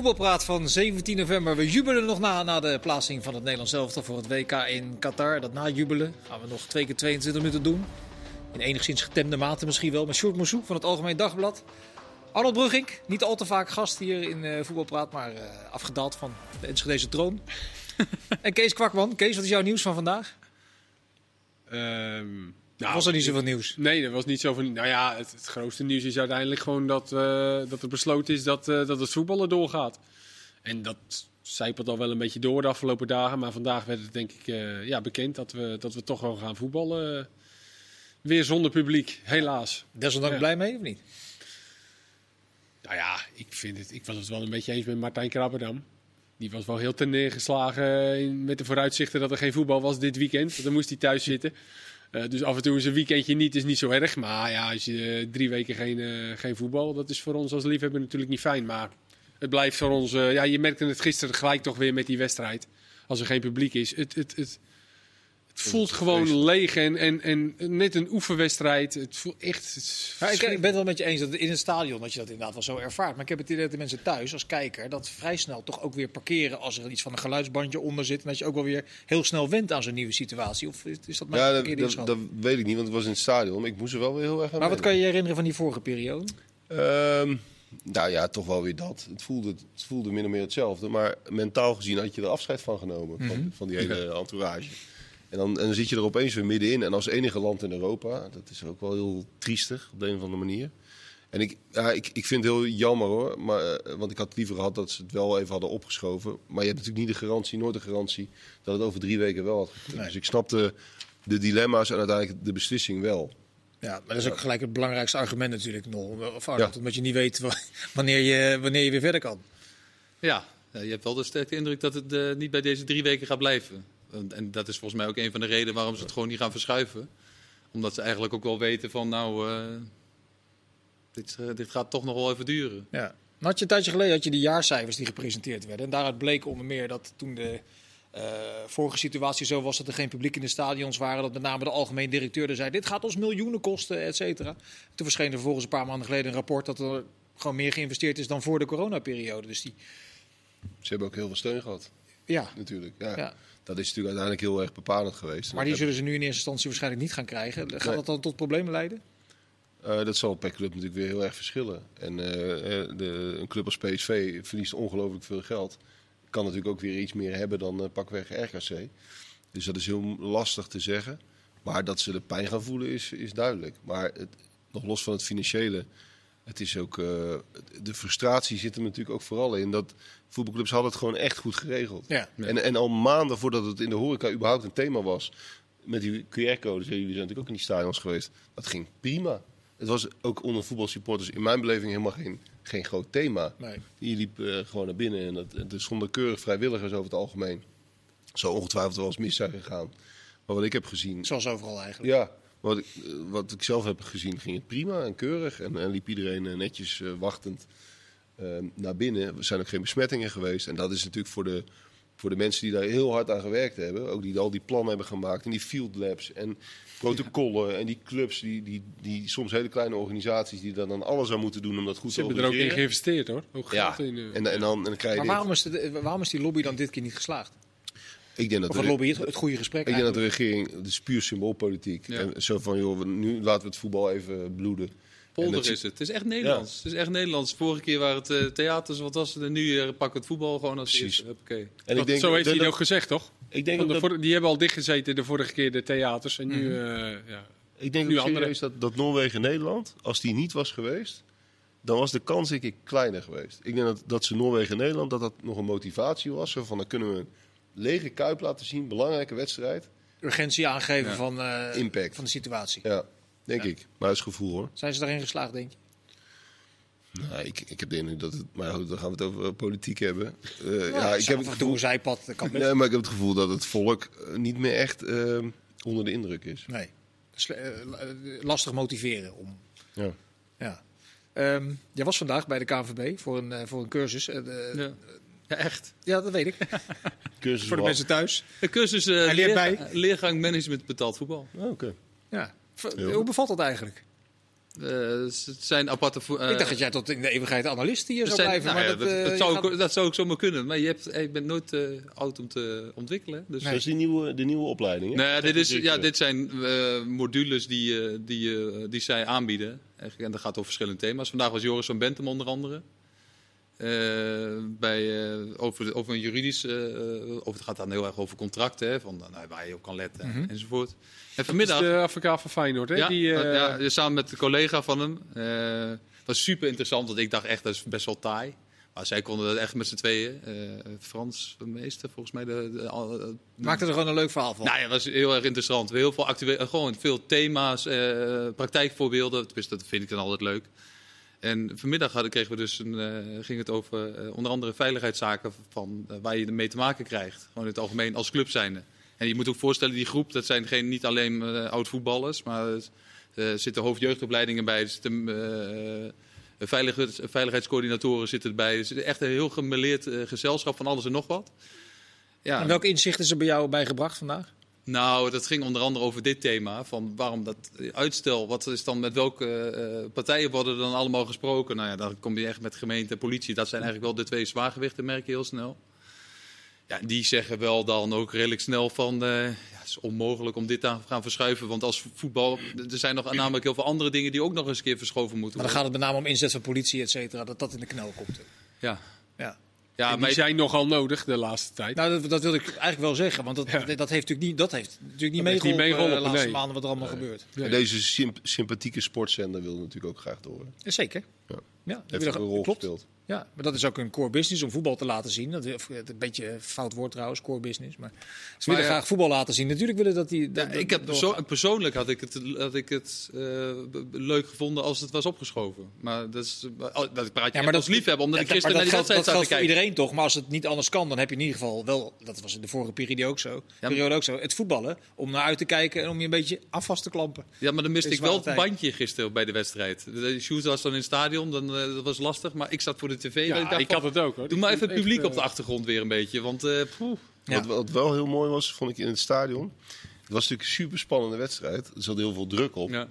Voetbalpraat van 17 november. We jubelen nog na, na de plaatsing van het Nederlands elftal voor het WK in Qatar. Dat najubelen gaan we nog twee keer 22 minuten doen. In enigszins getemde mate misschien wel. Met Sjoerd Moussou van het Algemeen Dagblad. Arnold Brugink, niet al te vaak gast hier in uh, Voetbalpraat, maar uh, afgedaald van de Enschedeze troon. en Kees Kwakman. Kees, wat is jouw nieuws van vandaag? Um, nou, was er niet zoveel nieuws? Nee, er was niet zoveel. Nou ja, het, het grootste nieuws is uiteindelijk gewoon dat, uh, dat er besloten is dat, uh, dat het voetballen doorgaat. En dat zijpelt al wel een beetje door de afgelopen dagen. Maar vandaag werd het denk ik uh, ja, bekend dat we, dat we toch wel gaan voetballen. weer zonder publiek, helaas. Desondanks ja. blij mee of niet? Nou ja, ik, vind het, ik was het wel een beetje eens met Martijn Krabberdam. Die was wel heel ten neergeslagen met de vooruitzichten dat er geen voetbal was dit weekend. Dan moest hij thuis zitten. Uh, dus af en toe is een weekendje niet, is niet zo erg. Maar ja, als je uh, drie weken geen, uh, geen voetbal, dat is voor ons als liefhebber natuurlijk niet fijn. Maar het blijft voor ons, ja, je merkte het gisteren gelijk toch weer met die wedstrijd. Als er geen publiek is. Het, het, het, het voelt gewoon leeg en, en, en net een oefenwedstrijd. Het voelt echt. Het ja, ik, ik ben het wel met je eens dat in het stadion dat je dat inderdaad wel zo ervaart. Maar ik heb het idee dat de mensen thuis als kijker dat vrij snel toch ook weer parkeren als er iets van een geluidsbandje onder zit. En dat je ook wel weer heel snel went aan zo'n nieuwe situatie. Of is dat mijn ja, dat, dat, dat, weet ik niet, want het was in het stadion. Maar ik moest er wel weer heel erg aan Maar wat kan je je herinneren van die vorige periode? Um, nou ja, toch wel weer dat. Het voelde, het voelde min of meer hetzelfde. Maar mentaal gezien had je er afscheid van genomen. Mm -hmm. van, van die hele entourage. En dan, en dan zit je er opeens weer middenin. En als enige land in Europa, dat is ook wel heel triestig op de een of andere manier. En ik, ja, ik, ik vind het heel jammer hoor. Maar, uh, want ik had liever gehad dat ze het wel even hadden opgeschoven. Maar je hebt natuurlijk niet de garantie, nooit de garantie, dat het over drie weken wel had gekund. Nee. Dus ik snapte de dilemma's en uiteindelijk de beslissing wel. Ja, maar dat is ook gelijk het belangrijkste argument natuurlijk nog. Of Arnold, ja. Omdat je niet weet wanneer je, wanneer je weer verder kan. Ja, je hebt wel de sterke indruk dat het uh, niet bij deze drie weken gaat blijven. En dat is volgens mij ook een van de redenen waarom ze het gewoon niet gaan verschuiven. Omdat ze eigenlijk ook wel weten van nou, uh, dit, uh, dit gaat toch nog wel even duren. Ja. Had je een tijdje geleden had je die jaarcijfers die gepresenteerd werden. En daaruit bleek onder meer dat toen de uh, vorige situatie zo was dat er geen publiek in de stadions waren. Dat met name de algemeen directeur er zei, dit gaat ons miljoenen kosten, et cetera. Toen verscheen er vervolgens een paar maanden geleden een rapport dat er gewoon meer geïnvesteerd is dan voor de coronaperiode. Dus die... Ze hebben ook heel veel steun gehad. Ja. Natuurlijk, ja. ja. Dat is natuurlijk uiteindelijk heel erg bepalend geweest. Maar die zullen ze nu in eerste instantie waarschijnlijk niet gaan krijgen. Gaat nee. dat dan tot problemen leiden? Uh, dat zal per club natuurlijk weer heel erg verschillen. En uh, de, een club als PSV verliest ongelooflijk veel geld. Kan natuurlijk ook weer iets meer hebben dan uh, pakweg RKC. Dus dat is heel lastig te zeggen. Maar dat ze de pijn gaan voelen is, is duidelijk. Maar het, nog los van het financiële het is ook, de frustratie zit er natuurlijk ook vooral in dat voetbalclubs hadden het gewoon echt goed geregeld. Ja. En, en al maanden voordat het in de horeca überhaupt een thema was, met die QR-codes, jullie zijn natuurlijk ook in die stadions geweest, dat ging prima. Het was ook onder voetbalsupporters in mijn beleving helemaal geen, geen groot thema. Nee. Je liep uh, gewoon naar binnen en dat, er stonden keurig vrijwilligers over het algemeen. Zo ongetwijfeld wel eens mis zijn gegaan. Maar wat ik heb gezien... Zoals overal eigenlijk. Ja, wat ik, wat ik zelf heb gezien, ging het prima en keurig. En, en liep iedereen netjes uh, wachtend naar binnen. Er zijn ook geen besmettingen geweest. En dat is natuurlijk voor de, voor de mensen die daar heel hard aan gewerkt hebben. Ook die al die plannen hebben gemaakt. En die field labs en protocollen. Ja. En die clubs, die, die, die soms hele kleine organisaties die daar dan alles aan moeten doen om dat goed Ze te hebben er ook in geïnvesteerd hoor. Ook ja, in, uh, en, en, dan, en dan krijg je maar waarom is, de, waarom is die lobby dan dit keer niet geslaagd? Ik denk dat of het lobby, het, het goede gesprek. Ik denk dat de regering, het is puur symboolpolitiek. Ja. En zo van, joh, nu laten we het voetbal even bloeden. Polder is het. Het is echt Nederlands. Ja. Het is echt Nederlands. Vorige keer waren het uh, theaters, wat was het? En nu uh, pakken we het voetbal gewoon als Precies. En ik denk, zo heeft hij dat, ook gezegd, toch? Ik denk dat voor, die hebben al dichtgezeten de vorige keer de theaters. En nu, mm -hmm. uh, ja, ik denk nu serieus dat, dat Noorwegen-Nederland, als die niet was geweest, dan was de kans denk ik kleiner geweest. Ik denk dat, dat ze Noorwegen-Nederland, dat dat nog een motivatie was. Zo van, dan kunnen we lege kuip laten zien, belangrijke wedstrijd. Urgentie aangeven ja. van, uh, Impact. van de situatie. Ja, denk ja. ik. Maar dat is gevoel hoor. Zijn ze daarin geslaagd, denk je? Nou, ik, ik heb de indruk dat het. Maar goed, dan gaan we het over politiek hebben. Uh, ja, ja, ik heb het gevoel. zijpad. Kan nee, maar ik heb het gevoel dat het volk niet meer echt uh, onder de indruk is. Nee. lastig motiveren om. Ja. ja. Um, jij was vandaag bij de KNVB voor een, voor een cursus. ja. Ja, echt. Ja, dat weet ik. cursus Voor de mensen thuis. Een cursus uh, leert bij. leergang management betaald voetbal. Oh, Oké. Okay. Ja. Hoe bevalt dat eigenlijk? Eh, het zijn aparte... eh, ik dacht dat jij tot in de eeuwigheid analist hier er zou zijn- blijven. nou maar ja, dat, dat, eh, dat zou gaat- ook, dat zou ook zomaar kunnen. Maar je, hebt, je bent nooit eh, oud om te ontwikkelen. Dus Dat is die nieuwe, de nieuwe opleiding. Hè? Nee, dit, is, ja, dit zijn eh, modules die, eh, die, eh, die zij aanbieden. En dat gaat over verschillende thema's. Vandaag was Joris van Bentum onder andere. Eh, bij, eh, over, de- over een juridisch... eh, over, het gaat dan heel erg over contracten. Hè, van, nou, waar je op kan letten Mhm. enzovoort. En Dat is vanmiddag... de advocaat van Feyenoord, hè? Ja, die, eh, dat- ja, samen met een collega van hem. Eh was super interessant, want ik dacht echt dat is best wel taai. Maar zij konden dat echt met z'n tweeën. Eh, Frans de meester, volgens mij. De, de, Maakte er gewoon een leuk verhaal van. nou ja, het was heel erg interessant. Heel veel actueel, gewoon veel thema's, eh, praktijkvoorbeelden. Tenminste, dat vind ik dan altijd leuk. En vanmiddag hadden, kregen we dus een, eh, ging het over eh, onder andere veiligheidszaken van, eh, waar je mee te maken krijgt. Gewoon in het algemeen als club zijnde. En je moet ook voorstellen, die groep, dat zijn geen, niet alleen oud-voetballers, maar er zitten hoofdjeugdopleidingen bij, er zitten veiligheids, veiligheidscoördinatoren zitten erbij. Er zit echt een heel gemeleerd gezelschap van alles en nog wat. Ja, En welke inzichten is er bij jou bijgebracht vandaag? Nou, dat ging onder andere over dit thema. Van waarom dat uitstel, wat is dan met welke eh, partijen worden er dan allemaal gesproken? Nou ja, dan kom je echt met gemeente en politie. Dat zijn eigenlijk wel de twee zwaargewichten, merk je heel snel. Ja, die zeggen wel dan ook redelijk snel van... eh, ja, het is onmogelijk om dit te gaan verschuiven. Want als voetbal... Er zijn nog namelijk heel veel andere dingen die ook nog eens een keer verschoven moeten Maar dan worden. gaat het met name om inzet van politie, et cetera. Dat dat in de knel komt. Ja, Ja. Ja en die maar zijn nogal nodig de laatste tijd. Nou, dat, dat wil ik eigenlijk wel zeggen. Want dat, Ja. dat heeft natuurlijk niet, dat heeft natuurlijk niet Dat heeft niet meegeholpen, eh, de laatste nee. maanden wat er allemaal gebeurt. En Deze symp- sympathieke sportzender wil natuurlijk ook graag door. Zeker. Ja. Ja, Heeft een rol klopt. gespeeld. Ja, maar dat is ook een core business om voetbal te laten zien. Dat is een beetje een fout woord trouwens, core business. Maar ze willen ja. graag voetbal laten zien. Natuurlijk willen dat die. Ja, ik heb persoonlijk had ik het, had ik het eh, leuk gevonden als het was opgeschoven. Maar dat, is, oh, dat praat je Ja, maar als dat- liefhebber, omdat Ja, ik gisteren naar die geldt, dat wedstrijd zat geldt te voor kijken. iedereen toch. Maar als het niet anders kan, dan heb je in ieder geval wel. Dat was in de vorige periode ook zo. periode ook zo. Het voetballen. Om naar uit te kijken en om je een beetje af vast te klampen. Ja, maar dan miste Is ik wel het bandje gisteren bij de wedstrijd. De Shoes was dan in het stadion, dan, eh, dat was lastig. Maar ik zat voor de tv. ja, ik dacht ik van, had het ook hoor. doe maar even het publiek echt, op de achtergrond weer een beetje. Want eh. Ja. Wat, wat wel heel mooi was, vond ik in het stadion. Het was natuurlijk een super spannende wedstrijd. Er zat heel veel druk op. ja.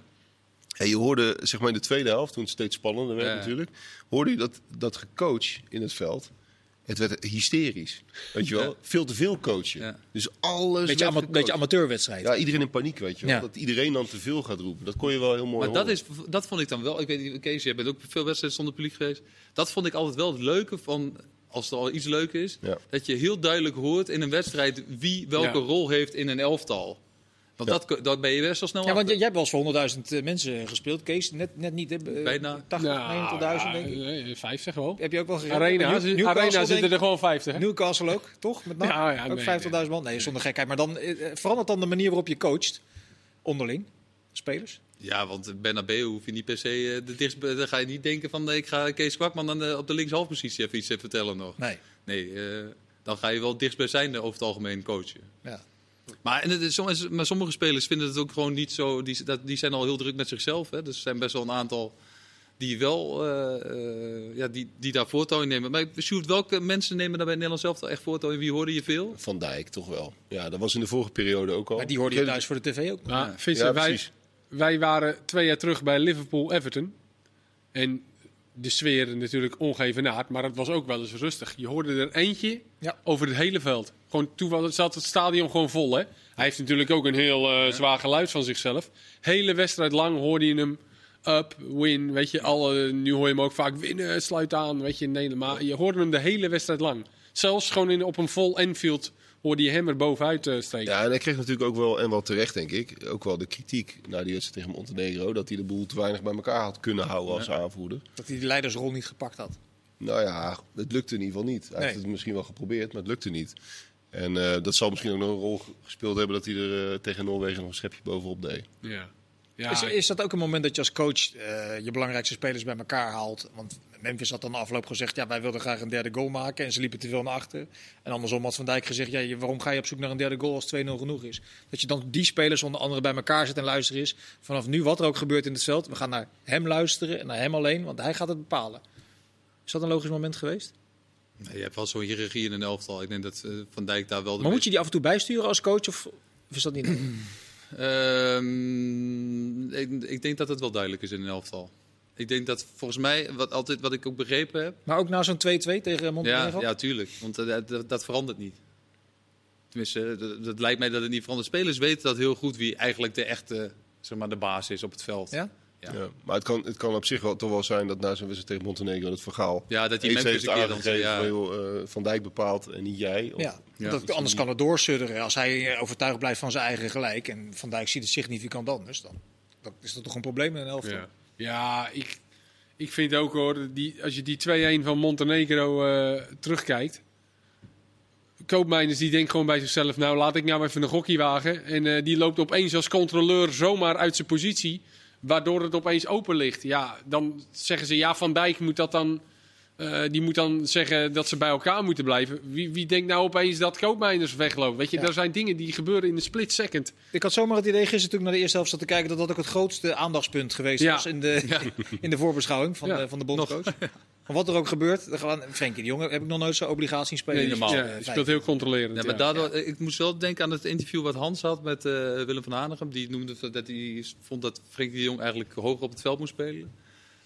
En je hoorde, zeg maar in de tweede helft, toen het steeds spannender werd Ja. natuurlijk, hoorde je dat, dat gecoach in het veld. Het werd hysterisch. Weet je wel? Ja. Veel te veel coachen. Ja. Dus alles. Beetje, ama beetje amateurwedstrijd. Ja, iedereen in paniek, weet je wel. Ja. Dat iedereen dan te veel gaat roepen. Dat kon je wel heel mooi Maar dat, horen. is, dat vond ik dan wel. Ik weet niet, Kees, jij bent ook veel wedstrijden zonder publiek geweest. Dat vond ik altijd wel het leuke van. Als er al iets leuk is, Ja. dat je heel duidelijk hoort in een wedstrijd wie welke Ja. rol heeft in een elftal. Want Ja. dat, dat ben je best wel snel Ja, want jij hebt wel eens voor 100.000 eh, mensen gespeeld. Kees, net, net niet. Hè? Eh, Bijna. 80, Nou, 90.000 denk ik. ja, 50 wel. Heb je ook wel gereden? Arena, New- Arena denk zitten ik. er gewoon 50. Hè? Newcastle ook, toch? Met? Ja, ja, ook nee, 50.000 man? Nee, zonder gekheid. Maar dan eh, verandert dan de manier waarop je coacht onderling, spelers? Ja, want Bernabeu hoef je niet per se eh, de dichtst, dan ga je niet denken van eh, ik ga Kees Kwakman dan eh, op de linkshalfpositie even iets eh, vertellen nog. Nee. Nee, eh, dan ga je wel dichtstbijzijnde over het algemeen coachen. Ja. Maar, en het is, soms- maar sommige spelers vinden het ook gewoon niet zo. Die, dat, die zijn al heel druk met zichzelf. Hè. Dus er zijn best wel een aantal die wel eh, eh, ja, die, die daar voortouw in nemen. Maar Sjoerd, welke mensen nemen daar bij Nederland zelf echt voortouw in? Wie hoorde je veel? Van Dijk, toch wel. Ja, dat was in de vorige periode ook al. Maar die hoorde je thuis voor de tv ook. Maar Ja. Vincent, Ja, wij, precies. wij waren twee jaar terug bij Liverpool-Everton. En de sfeer natuurlijk ongevenaard, maar het was ook wel eens rustig. Je hoorde er eentje Ja. over het hele veld. Gewoon, toen was- zat het stadion gewoon vol. Hè? Hij heeft natuurlijk ook een heel eh, zwaar geluid van zichzelf. Hele wedstrijd lang hoorde je hem up, win. Weet je, alle, nu hoor je hem ook vaak winnen, sluit aan. Weet je, nee, maar je hoorde hem de hele wedstrijd lang. Zelfs gewoon in, op een vol Enfield hoorde je hem er bovenuit eh steken. Ja, en hij kreeg natuurlijk ook wel, en wel terecht denk ik, ook wel de kritiek na die wedstrijd tegen Montenegro. Dat hij de boel te weinig bij elkaar had kunnen houden als aanvoerder. Dat hij de leidersrol niet gepakt had. Nou ja, het lukte in ieder geval niet. Hij Nee. heeft het misschien wel geprobeerd, maar het lukte niet. En eh, dat zal misschien ook nog een rol gespeeld hebben dat hij er eh, tegen Noorwegen nog een schepje bovenop deed. Ja. Ja, Is, is dat ook een moment dat je als coach eh, je belangrijkste spelers bij elkaar haalt? Want Memphis had dan de afloop gezegd, ja, wij wilden graag een derde goal maken. En ze liepen te veel naar achter. En andersom had Van Dijk gezegd, ja, waarom ga je op zoek naar een derde goal als 2-0 genoeg is? Dat je dan die spelers onder andere bij elkaar zet en luisteren is. Vanaf nu wat er ook gebeurt in het veld, we gaan naar hem luisteren en naar hem alleen, want hij gaat het bepalen. Is dat een logisch moment geweest? Nee, je hebt wel zo'n hiërarchie in een elftal. Ik denk dat eh, Van Dijk daar wel. de Maar moet je die af en toe bijsturen als coach of, of is dat niet? Ehm, ik, ik denk dat het wel duidelijk is in een elftal. Ik denk dat volgens mij, wat, altijd, wat ik ook begrepen heb... Maar ook na zo'n 2-2 tegen Ja, Montenegro? ja, tuurlijk. Want eh, dat, dat, dat verandert niet. Tenminste, dat, dat lijkt mij dat het niet verandert. Spelers weten dat heel goed wie eigenlijk de echte, zeg maar, de baas is op het veld. Ja? Ja. Ja. Maar het kan, het kan op zich wel, toch wel zijn dat na zo'n wedstrijd tegen Montenegro het verhaal. Ja, dat die Memphis heeft een keer dan aangegeven ja, eh, Van Dijk bepaalt en niet jij. Of- Ja, Ja. dat, anders kan het doorsudderen. Als hij overtuigd blijft van zijn eigen gelijk en Van Dijk ziet het significant anders, dan, dan is dat toch een probleem in een elftal. Ja, ja ik, ik vind ook hoor, die, als je die 2-1 van Montenegro eh, terugkijkt. Koopmeiners die denkt gewoon bij zichzelf, nou laat ik nou even een gokje wagen. En eh, die loopt opeens als controleur zomaar uit zijn positie. Waardoor het opeens open ligt. Ja, dan zeggen ze, ja Van Dijk moet dat dan... eh, die moet dan zeggen dat ze bij elkaar moeten blijven. Wie, wie denkt nou opeens dat Koopmeiners wegloopt? Weet je, Ja. er zijn dingen die gebeuren in een split second. Ik had zomaar het idee gisteren toen ik naar de eerste helft zat te kijken dat dat ook het grootste aandachtspunt geweest Ja. was in de, in de voorbeschouwing van, Ja. de, van de bondscoach. Van wat er ook gebeurt, dan gaan Frenkie de Jonge heb ik nog nooit zo'n obligatie spelen. Nee, normaal. ja, je speelt heel controlerend. Ja, maar ja. daardoor, ik moest wel denken aan het interview wat Hans had met eh, Willem van Hanegem. Die noemde dat hij vond dat Frenkie de Jong eigenlijk hoger op het veld moest spelen.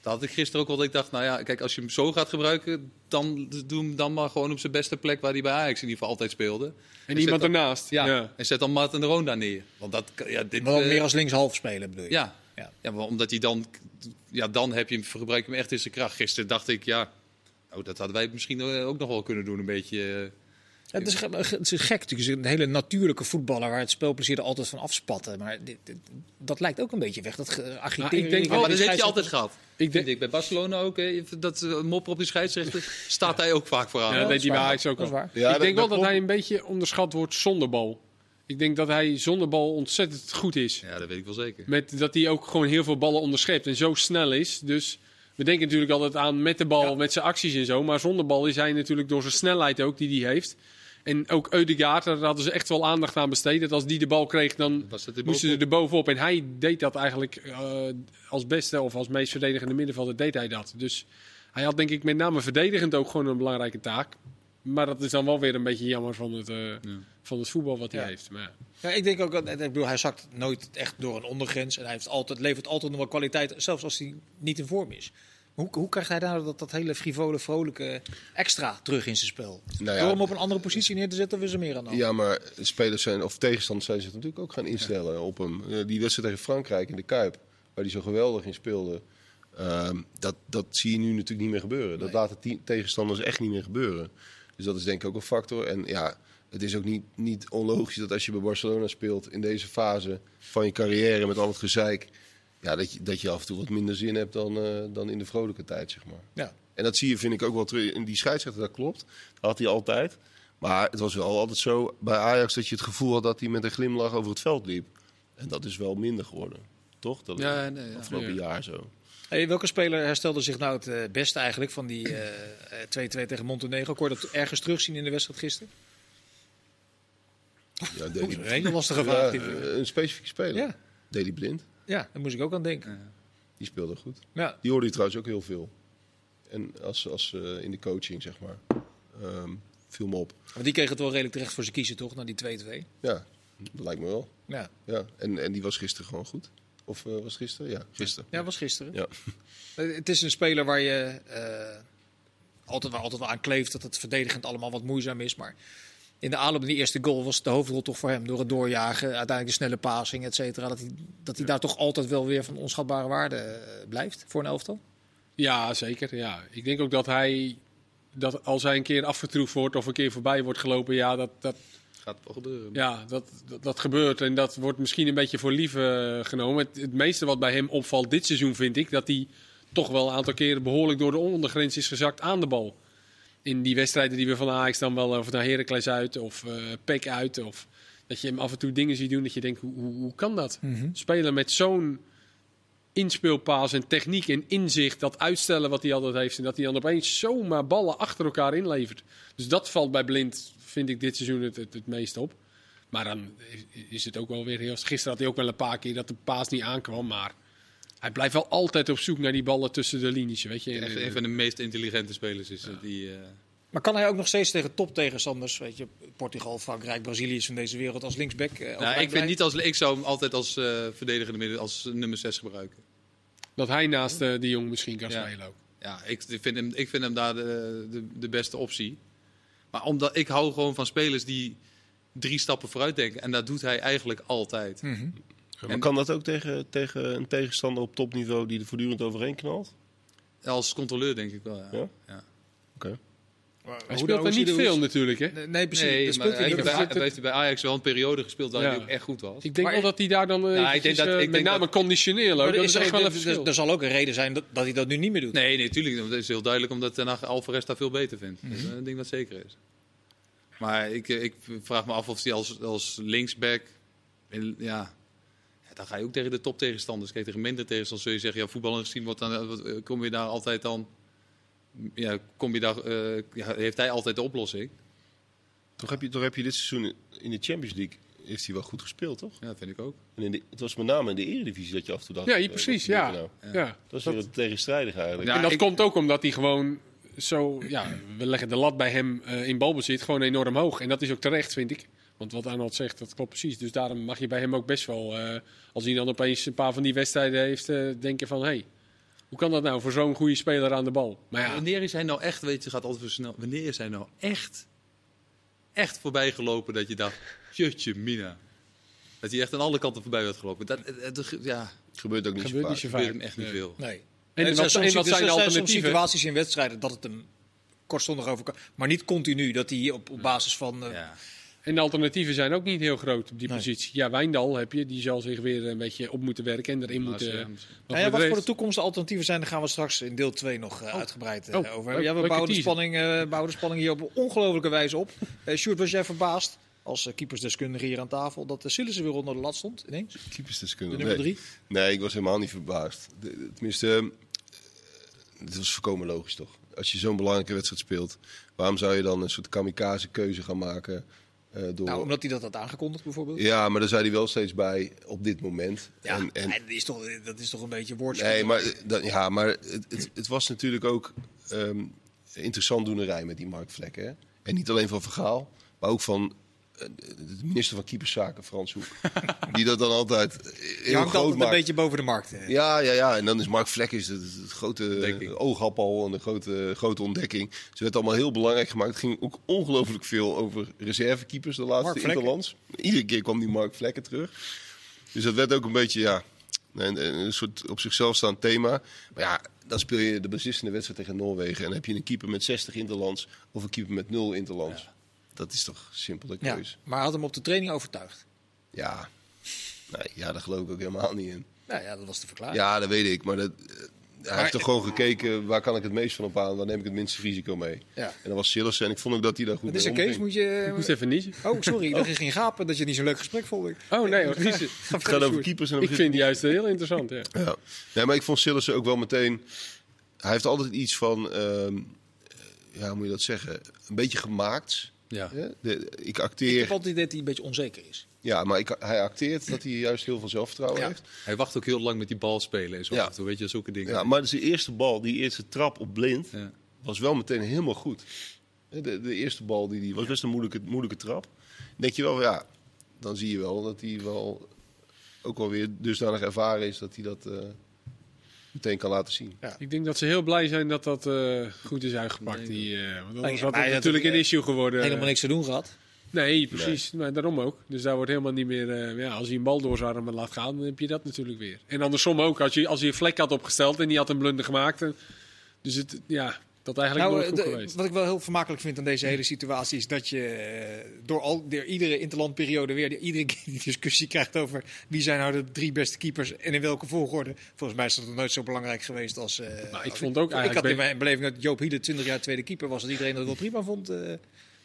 Daar had ik gisteren ook wel dat ik dacht, nou ja, kijk, als je hem zo gaat gebruiken, dan doe hem dan maar gewoon op zijn beste plek waar hij bij Ajax in ieder geval altijd speelde. En iemand dan- ernaast. Ja, ja. en zet dan Martin de Roon daar neer. Want dat, ja, dit, Maar eh, meer als linkshalf spelen bedoel je? Ja, Ja. ja. maar omdat hij dan, ja, dan heb je hem, gebruik je hem echt in zijn kracht. Gisteren dacht ik, ja, oh, dat hadden wij misschien eh, ook nog wel kunnen doen, een beetje. eh, Ja, het, is, het is gek natuurlijk. Het is een hele natuurlijke voetballer waar het spelplezier er altijd van afspatten. Maar dit, dit- dat lijkt ook een beetje weg. Dat ge- agiteren. ik denk maar die dat heb je altijd gehad. Ik denk, ik bij Barcelona ook. hè, dat eh, mopper op die scheidsrechter staat hij ook vaak vooraan. Ja, dat deed hij bij waar. Ajax ook al. waar. Ja, ik denk wel dat klopt. hij een beetje onderschat wordt zonder bal. Ik denk dat hij zonder bal ontzettend goed is. Ja, dat weet ik wel zeker. Met dat hij ook gewoon heel veel ballen onderschept en zo snel is. Dus we denken natuurlijk altijd aan met de bal, met zijn acties en zo. Maar zonder bal is hij natuurlijk door zijn snelheid ook die hij heeft. En ook Eudegaard, daar hadden ze echt wel aandacht aan besteed. Dat als die de bal kreeg, dan moesten ze er bovenop. En hij deed dat eigenlijk eh, als beste of als meest verdedigende middenvelder deed hij dat. Dus hij had denk ik met name verdedigend ook gewoon een belangrijke taak. Maar dat is dan wel weer een beetje jammer van het, eh, van het voetbal wat hij Ja. heeft. Maar ja. Ja, ik denk ook, dat- ik bedoel, hij zakt nooit echt door een ondergrens. En hij heeft altijd, levert altijd nog wel kwaliteit, zelfs als hij niet in vorm is. Hoe, hoe krijgt hij nou dat, dat hele frivole, vrolijke extra terug in zijn spel? Nou ja, Door hem op een andere positie neer te zetten, of is er meer aan de hand? Ja, maar spelers zijn, of tegenstanders zijn zich natuurlijk ook gaan instellen op hem. Eh, die wedstrijd tegen Frankrijk in de Kuip, waar hij zo geweldig in speelde. ehm, dat, dat zie je nu natuurlijk niet meer gebeuren. Dat laten tegenstanders echt niet meer gebeuren. Dus dat is denk ik ook een factor. En ja, het is ook niet, niet onlogisch dat als je bij Barcelona speelt in deze fase van je carrière met al het gezeik, ja, dat, je, dat je af en toe wat minder zin hebt dan, eh, dan in de vrolijke tijd, zeg maar. Ja. En dat zie je, vind ik, ook wel terug in die scheidsrechter. Dat klopt. Dat had hij altijd. Maar het was wel altijd zo bij Ajax dat je het gevoel had dat hij met een glimlach over het veld liep. En dat is wel minder geworden. Toch? Dat is Ja, nee, ja. afgelopen Ja. jaar zo. Hey, welke speler herstelde zich nou het eh, beste eigenlijk van die eh, eh, 2-2 tegen Montenegro? Kon je dat ergens terugzien in de wedstrijd gisteren? Ja, Oeh, Daley- een hele lastige Ja, vraag. dit. eh, een specifieke speler. Ja, Daley Blind. ja, daar moest ik ook aan denken. Die speelde goed. Ja. Die hoorde je trouwens ook heel veel. En als, als eh, in de coaching, zeg maar. Ehm viel me op. Want die kreeg het wel redelijk terecht voor zijn kiezen, toch? Na die 2-2. Ja, dat lijkt me wel. Ja. Ja. En, en die was gisteren gewoon goed. Of eh, was gisteren? Ja, gisteren. ja, was gisteren. Ja. Eh, Het is een speler waar je eh, altijd, wel, altijd wel aan kleeft dat het verdedigend allemaal wat moeizaam is. Maar in de aanloop naar die eerste goal was de hoofdrol toch voor hem. Door het doorjagen, uiteindelijk de snelle passing, et cetera. Dat hij, dat hij daar toch altijd wel weer van onschatbare waarde blijft voor een elftal. Ja, zeker. Ja. Ik denk ook dat hij, dat als hij een keer afgetroefd wordt of een keer voorbij wordt gelopen, ja, dat, dat, Gaat wel gebeuren. ja, dat, dat, dat gebeurt. En dat wordt misschien een beetje voor lief eh, genomen. Het, het meeste wat bij hem opvalt dit seizoen vind ik, dat hij toch wel een aantal keren behoorlijk door de ondergrens is gezakt aan de bal. In die wedstrijden die we van Ajax dan wel, of naar Heracles uit of eh Peck uit. Of dat je hem af en toe dingen ziet doen dat je denkt, hoe, hoe, hoe kan dat? Spelen met zo'n inspeelpaas en techniek en inzicht, dat uitstellen wat hij altijd heeft. En dat hij dan opeens zomaar ballen achter elkaar inlevert. Dus dat valt bij Blind, vind ik dit seizoen het, het, het meest op. Maar dan is het ook wel weer heel... Gisteren had hij ook wel een paar keer dat de paas niet aankwam, maar... Hij blijft wel altijd op zoek naar die ballen tussen de linies, weet je. Echt eh, een van de meest intelligente spelers is die. eh, Maar kan hij ook nog steeds tegen toptegenstanders, weet je, Portugal, Frankrijk, Brazilië van deze wereld als linksback? eh, Nou, ik, vind niet als, ik zou hem altijd als eh verdedigende midden, als nummer 6 gebruiken. Dat hij naast eh, de Jong misschien kan Ja. spelen ook. Ja, ik vind hem, ik vind hem daar de, de, de beste optie. Maar omdat ik hou gewoon van spelers die drie stappen vooruit denken. En dat doet hij eigenlijk altijd. Ja, maar En- kan dat ook tegen, tegen een tegenstander op topniveau die er voortdurend overheen knalt? Als controleur denk ik wel. Ja. Ja? Ja. Oké. Maar Hij speelt er hoe niet veel hoe- natuurlijk, hè? Nee, Nee, precies. Nee, dat maar speelt hij heeft, bij, heeft hij bij Ajax wel een periode gespeeld waar Ja. hij ook echt goed was. Ik denk Maar wel dat hij daar dan eh, ik eventjes, denk dat- eh, ik met denk name dat- conditioneel ook. Dat er, is is echt wel een er- verschil. er zal ook een reden zijn dat, dat hij dat nu niet meer doet. Nee, nee, tuurlijk. Dat is heel duidelijk omdat Ten Hag Alvarez daar veel beter vindt. Mhm. Dat is een ding dat zeker is. Maar ik, eh, ik vraag me af of hij als, als linksback... in- Ja, ja, dan ga je ook tegen de toptegenstanders. Kijk, tegen minder tegenstanders zul je zeggen... Ja, voetballend gezien wordt dan, wat, kom je daar altijd dan... Ja, kom je daar, eh, ja, heeft hij altijd de oplossing? Toch heb, je, toch heb je dit seizoen in de Champions League heeft hij wel goed gespeeld, toch? Ja, dat vind ik ook. En in de, het was met name in de Eredivisie dat je af en toe dacht... Ja, eh, hier precies, ja. nou? ja. Dat is weer het tegenstrijdig eigenlijk. Ja, en dat ik- komt ook omdat hij gewoon zo... Ja, we leggen de lat bij hem eh, in balbezit gewoon enorm hoog. En dat is ook terecht, vind ik. Want wat Arnold zegt, dat klopt precies. Dus daarom mag je bij hem ook best wel... eh, als hij dan opeens een paar van die wedstrijden heeft, eh, denken van... Hey, hoe kan dat nou voor zo'n goede speler aan de bal? Maar ja, Wanneer is hij nou echt, weet je, gaat altijd zo snel. Wanneer is hij nou echt, echt voorbij gelopen dat je dacht, jutje mina. Dat hij echt aan alle kanten voorbij werd gelopen. Dat, het- het- ja, Het gebeurt ook niet gebeurt zo niet vaak. zo gebeurt hem echt niet veel. Nee. En er wat- soms, en wat dus zijn de alternatieven? situaties in wedstrijden dat het hem kortstondig overkomt. Maar niet continu, dat hij op, op basis van... eh, Ja. En de alternatieven zijn ook niet heel groot op die Nee. positie. Ja, Wijndal heb je, die zal zich weer een beetje op moeten werken en erin moeten. wat ja, wat voor de toekomst de alternatieven zijn, daar gaan we straks in deel 2 nog eh, uitgebreid eh, Oh, over hebben. Ja, we bouwen de, spanning, eh, bouwen de spanning hier op een ongelofelijke wijze op. Eh Sjoerd, was jij verbaasd als keepersdeskundige hier aan tafel dat de Sillissen weer onder de lat stond ineens? Keepersdeskundige. De nummer Nee. drie? Nee, ik was helemaal niet verbaasd. De- tenminste, eh, het was voorkomen logisch toch? Als je zo'n belangrijke wedstrijd speelt, waarom zou je dan een soort kamikaze keuze gaan maken? Eh, door... Nou, omdat hij dat had aangekondigd bijvoorbeeld. Ja, maar daar zei hij wel steeds bij op dit moment. Ja, En, en, en dat, is toch, dat is toch een beetje woordje. nee, maar, eh, dat, ja, maar het, het, het was natuurlijk ook ehm, interessant doenerij met die Mark Vlekken. Hè? En niet alleen van Vergaal, maar ook van de minister van Keeperszaken, Frans Hoek. die dat dan altijd Je heel hangt groot altijd een beetje boven de markt. eh. Ja, ja, ja. En dan is Mark Vlek is het, het grote oogappel en de grote, grote ontdekking. Ze werd allemaal heel belangrijk gemaakt. Het ging ook ongelooflijk veel over reservekeepers de laatste interlands. Iedere keer kwam die Mark Vlekken terug. Dus dat werd ook een beetje, ja, een, een soort op zichzelf staand thema. Maar ja, dan speel je de beslissende wedstrijd tegen Noorwegen. En dan heb je een keeper met 60 interlands of een keeper met 0 interlands. Dat is toch simpel de Ja, maar hij had hem op de training overtuigd. Ja. Nee, ja, daar geloof ik ook helemaal niet in. Nou ja, dat was de verklaring. Ja, dat weet ik. Maar dat, eh, hij heeft toch gewoon gekeken waar kan ik het meest van op aan, waar neem ik het minste risico mee. Ja. En dat was Sillissen en ik vond ook dat hij daar goed Wat is mee Kees? omging. Moet je... Ik moest even niet. Oh, sorry. Dat je ging gapen dat je niet zo'n leuk gesprek vond. Ik. Oh nee, hoor. Het gaat over keepers en ik vind die juist heel interessant. Ja. Ja. Nee, maar ik vond Sillissen ook wel meteen... Hij heeft altijd iets van, ehm, ja, hoe moet je dat zeggen, een beetje gemaakt. Ja. De, ik Ik acteer, heb altijd het idee dat hij een beetje onzeker is. ja, maar ik, hij acteert dat hij juist heel veel zelfvertrouwen Ja. heeft. Hij wacht ook heel lang met die bal spelen en zo. Ja. af en toe, Weet je, zulke dingen. Ja, maar zijn eerste bal, die eerste trap op blind, Ja. was wel meteen helemaal goed. De, de eerste bal die, die was best een moeilijke, moeilijke trap. Dan denk je wel, ja, dan zie je wel dat hij wel ook wel weer dusdanig ervaren is dat hij dat eh, meteen kan laten zien. Ik denk dat ze heel blij zijn dat dat eh, goed is uitgepakt. Nee, Die, eh, want anders had het natuurlijk een issue geworden. Helemaal niks te doen gehad. Nee, precies. Maar daarom ook. Dus daar wordt helemaal niet meer... eh, ja, als hij een bal door zijn armen laat gaan, dan heb je dat natuurlijk weer. En andersom ook. Als je, als je een vlek had opgesteld en die had een blunder gemaakt. en- dus het, ja, dat eigenlijk Nou, nooit goed geweest. wat ik wel heel vermakelijk vind aan deze hele situatie is dat je eh, door, al, door iedere interlandperiode weer die- iedere keer die discussie krijgt over wie zijn nou de drie beste keepers en in welke volgorde. Volgens mij is dat nog nooit zo belangrijk geweest als. eh, Nou, ik als- vond ook Ik had eigenlijk in mijn beleving dat Joop Hiele 20 jaar tweede keeper was, dat iedereen dat wel prima vond. eh, maar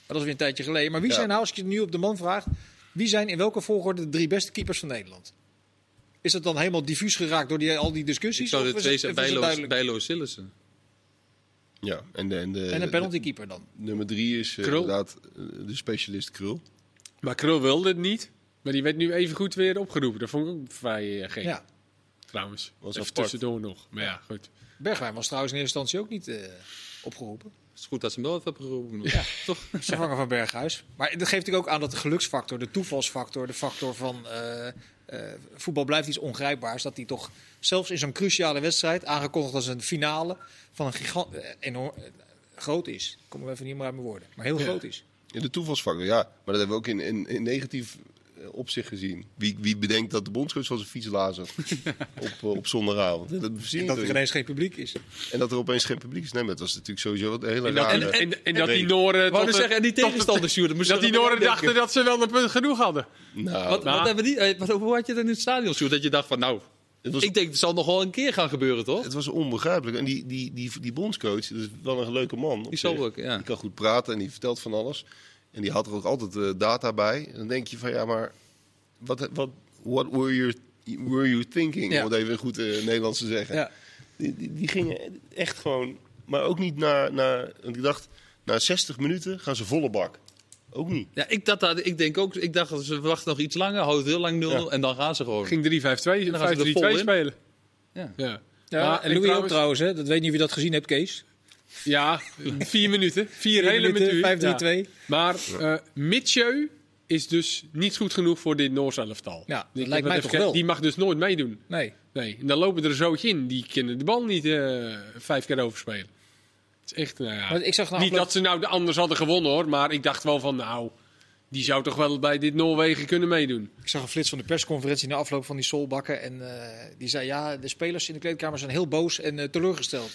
dat is weer een tijdje geleden. Maar wie Ja. zijn nou, als je het nu op de man vraagt, wie zijn in welke volgorde de drie beste keepers van Nederland? Is dat dan helemaal diffuus geraakt door die, al die discussies? Ik zou de twee het- zijn Bijlo? Bijlo Sillissen. Ja, en, de, en, de, En een penaltykeeper dan? de- nummer drie is eh, Krul. inderdaad eh, de specialist Krul. Maar Krul wilde het niet. Maar die werd nu even goed weer opgeroepen. Dat vond ik ook vrij uh, gek. Ja. Trouwens. Was even apart. tussendoor nog. Maar ja, goed. Bergwijn was trouwens in eerste instantie ook niet eh, opgeroepen. Is goed dat ze hem wel even hebben geroepen. Toch? Vervanger van Berghuis. Maar dat geeft natuurlijk ook aan dat de geluksfactor, de toevalsfactor, de factor van eh, eh, voetbal blijft iets ongrijpbaars. Dat hij toch zelfs in zo'n cruciale wedstrijd, aangekondigd als een finale, van een gigant eh, enorm groot is. Ik kom er even niet meer uit mijn woorden. Maar heel groot is. In de toevalsfactor, ja. Maar dat hebben we ook in, in, in negatief eh, opzicht gezien. Wie, wie bedenkt dat de bondscoach van zijn fiets lazen op, eh, op zondagavond? Dat verzin En dat er ineens geen publiek is. en dat er opeens geen publiek is. Nee, maar het was natuurlijk sowieso een hele En dat, rare... en, en, en dat die Noren... Wou tot dus zeggen, en die tegenstanders, Sjoerd, dat Dat die Noren dachten dat ze wel een punt genoeg hadden. nou, Wat, Nou. wat hebben die, eh, wat, hoe had je dat in het stadion, Sjoerd? Dat je dacht van, nou, was, ik denk het zal nog wel een keer gaan gebeuren, toch? het was onbegrijpelijk. En die, die, die, die bondscoach, dat is wel een leuke man. op Die zich. zal ook, ja. Die kan goed praten en die vertelt van alles. En die had er ook altijd eh, data bij. En dan denk je van, ja, maar... Wat, wat, what were you, were you thinking? Ja. Om het even goed eh, Nederlands te zeggen. Ja. Die, die, die gingen echt gewoon... Maar ook niet naar... naar want ik dacht, na 60 minuten gaan ze volle bak. Ook niet. Ja, ik, dacht, dat- ik denk ook, ik dacht dat ze wachten nog iets langer, houden heel lang 0 Ja. en dan gaan ze gewoon. Ging 3-5-2, 5-3-2 dan gaan ze er vol in. spelen. Ja. Ja. Ja, Maar- en Louis ook trouwens- trouwens, hè? dat weet niet of je dat gezien hebt, Kees. Ja, vier minuten. Vier, Vier hele minuten, minuten. 5-3-2. Ja. Maar Mitchell is dus niet goed genoeg voor dit Noors elftal. Ja, dat lijkt mij toch wel. Die mag dus nooit meedoen. Nee. Nee, en dan lopen er een zootje in. Die kunnen de bal niet eh, vijf keer overspelen. Het is echt, nou ja. Maar ik zag na Niet afloop- dat ze nou de anders hadden gewonnen hoor. Maar ik dacht wel van, nou, die zou toch wel bij dit Noorwegen kunnen meedoen. Ik zag een flits van de persconferentie na afloop van die Solbakken. En eh, die zei, ja, de spelers in de kleedkamer zijn heel boos en eh, teleurgesteld.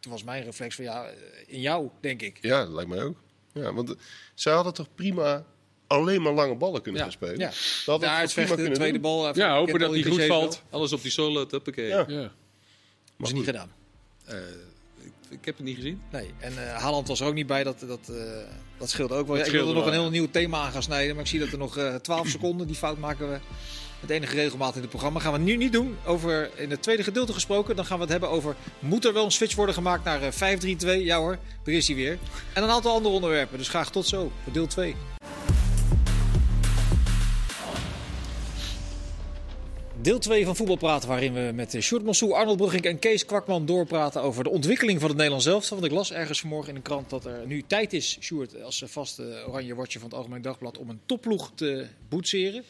Toen was mijn reflex van, ja, eh, in jou, denk ik. Ja, dat lijkt mij ook. Ja, want eh, zij hadden toch prima alleen maar lange ballen kunnen Ja, gaan spelen. ja. Dat hadden Ja, ze het prima de tweede doen. bal. Ja, hopen dat die goed valt. Alles op die solo, huppakee. Ja. Ja. Was niet gedaan. Eh, ik, ik heb het niet gezien. Nee, en eh Haaland was er ook niet bij. Dat, dat, eh, dat scheelde ook wel. Ja, ik wilde nog een heel nieuw thema aan gaan snijden. Maar ik zie dat er nog eh 12 seconden. Die fout maken we met enige regelmaat in het programma. Gaan we nu niet doen. Over in het tweede gedeelte gesproken. Dan gaan we het hebben over. Moet er wel een switch worden gemaakt naar eh, 5-3-2? Ja hoor, daar is hij weer. En een aantal andere onderwerpen. Dus graag tot zo voor deel 2. Deel 2 van Voetbal Praten, waarin we met eh, Sjoerd Mansou, Arnold Brugging en Kees Kwakman doorpraten over de ontwikkeling van het Nederlands elftal. Want ik las ergens vanmorgen in de krant dat er nu tijd is, Sjoerd, als vaste oranje watcher van het Algemeen Dagblad, om een topploeg te boetseren.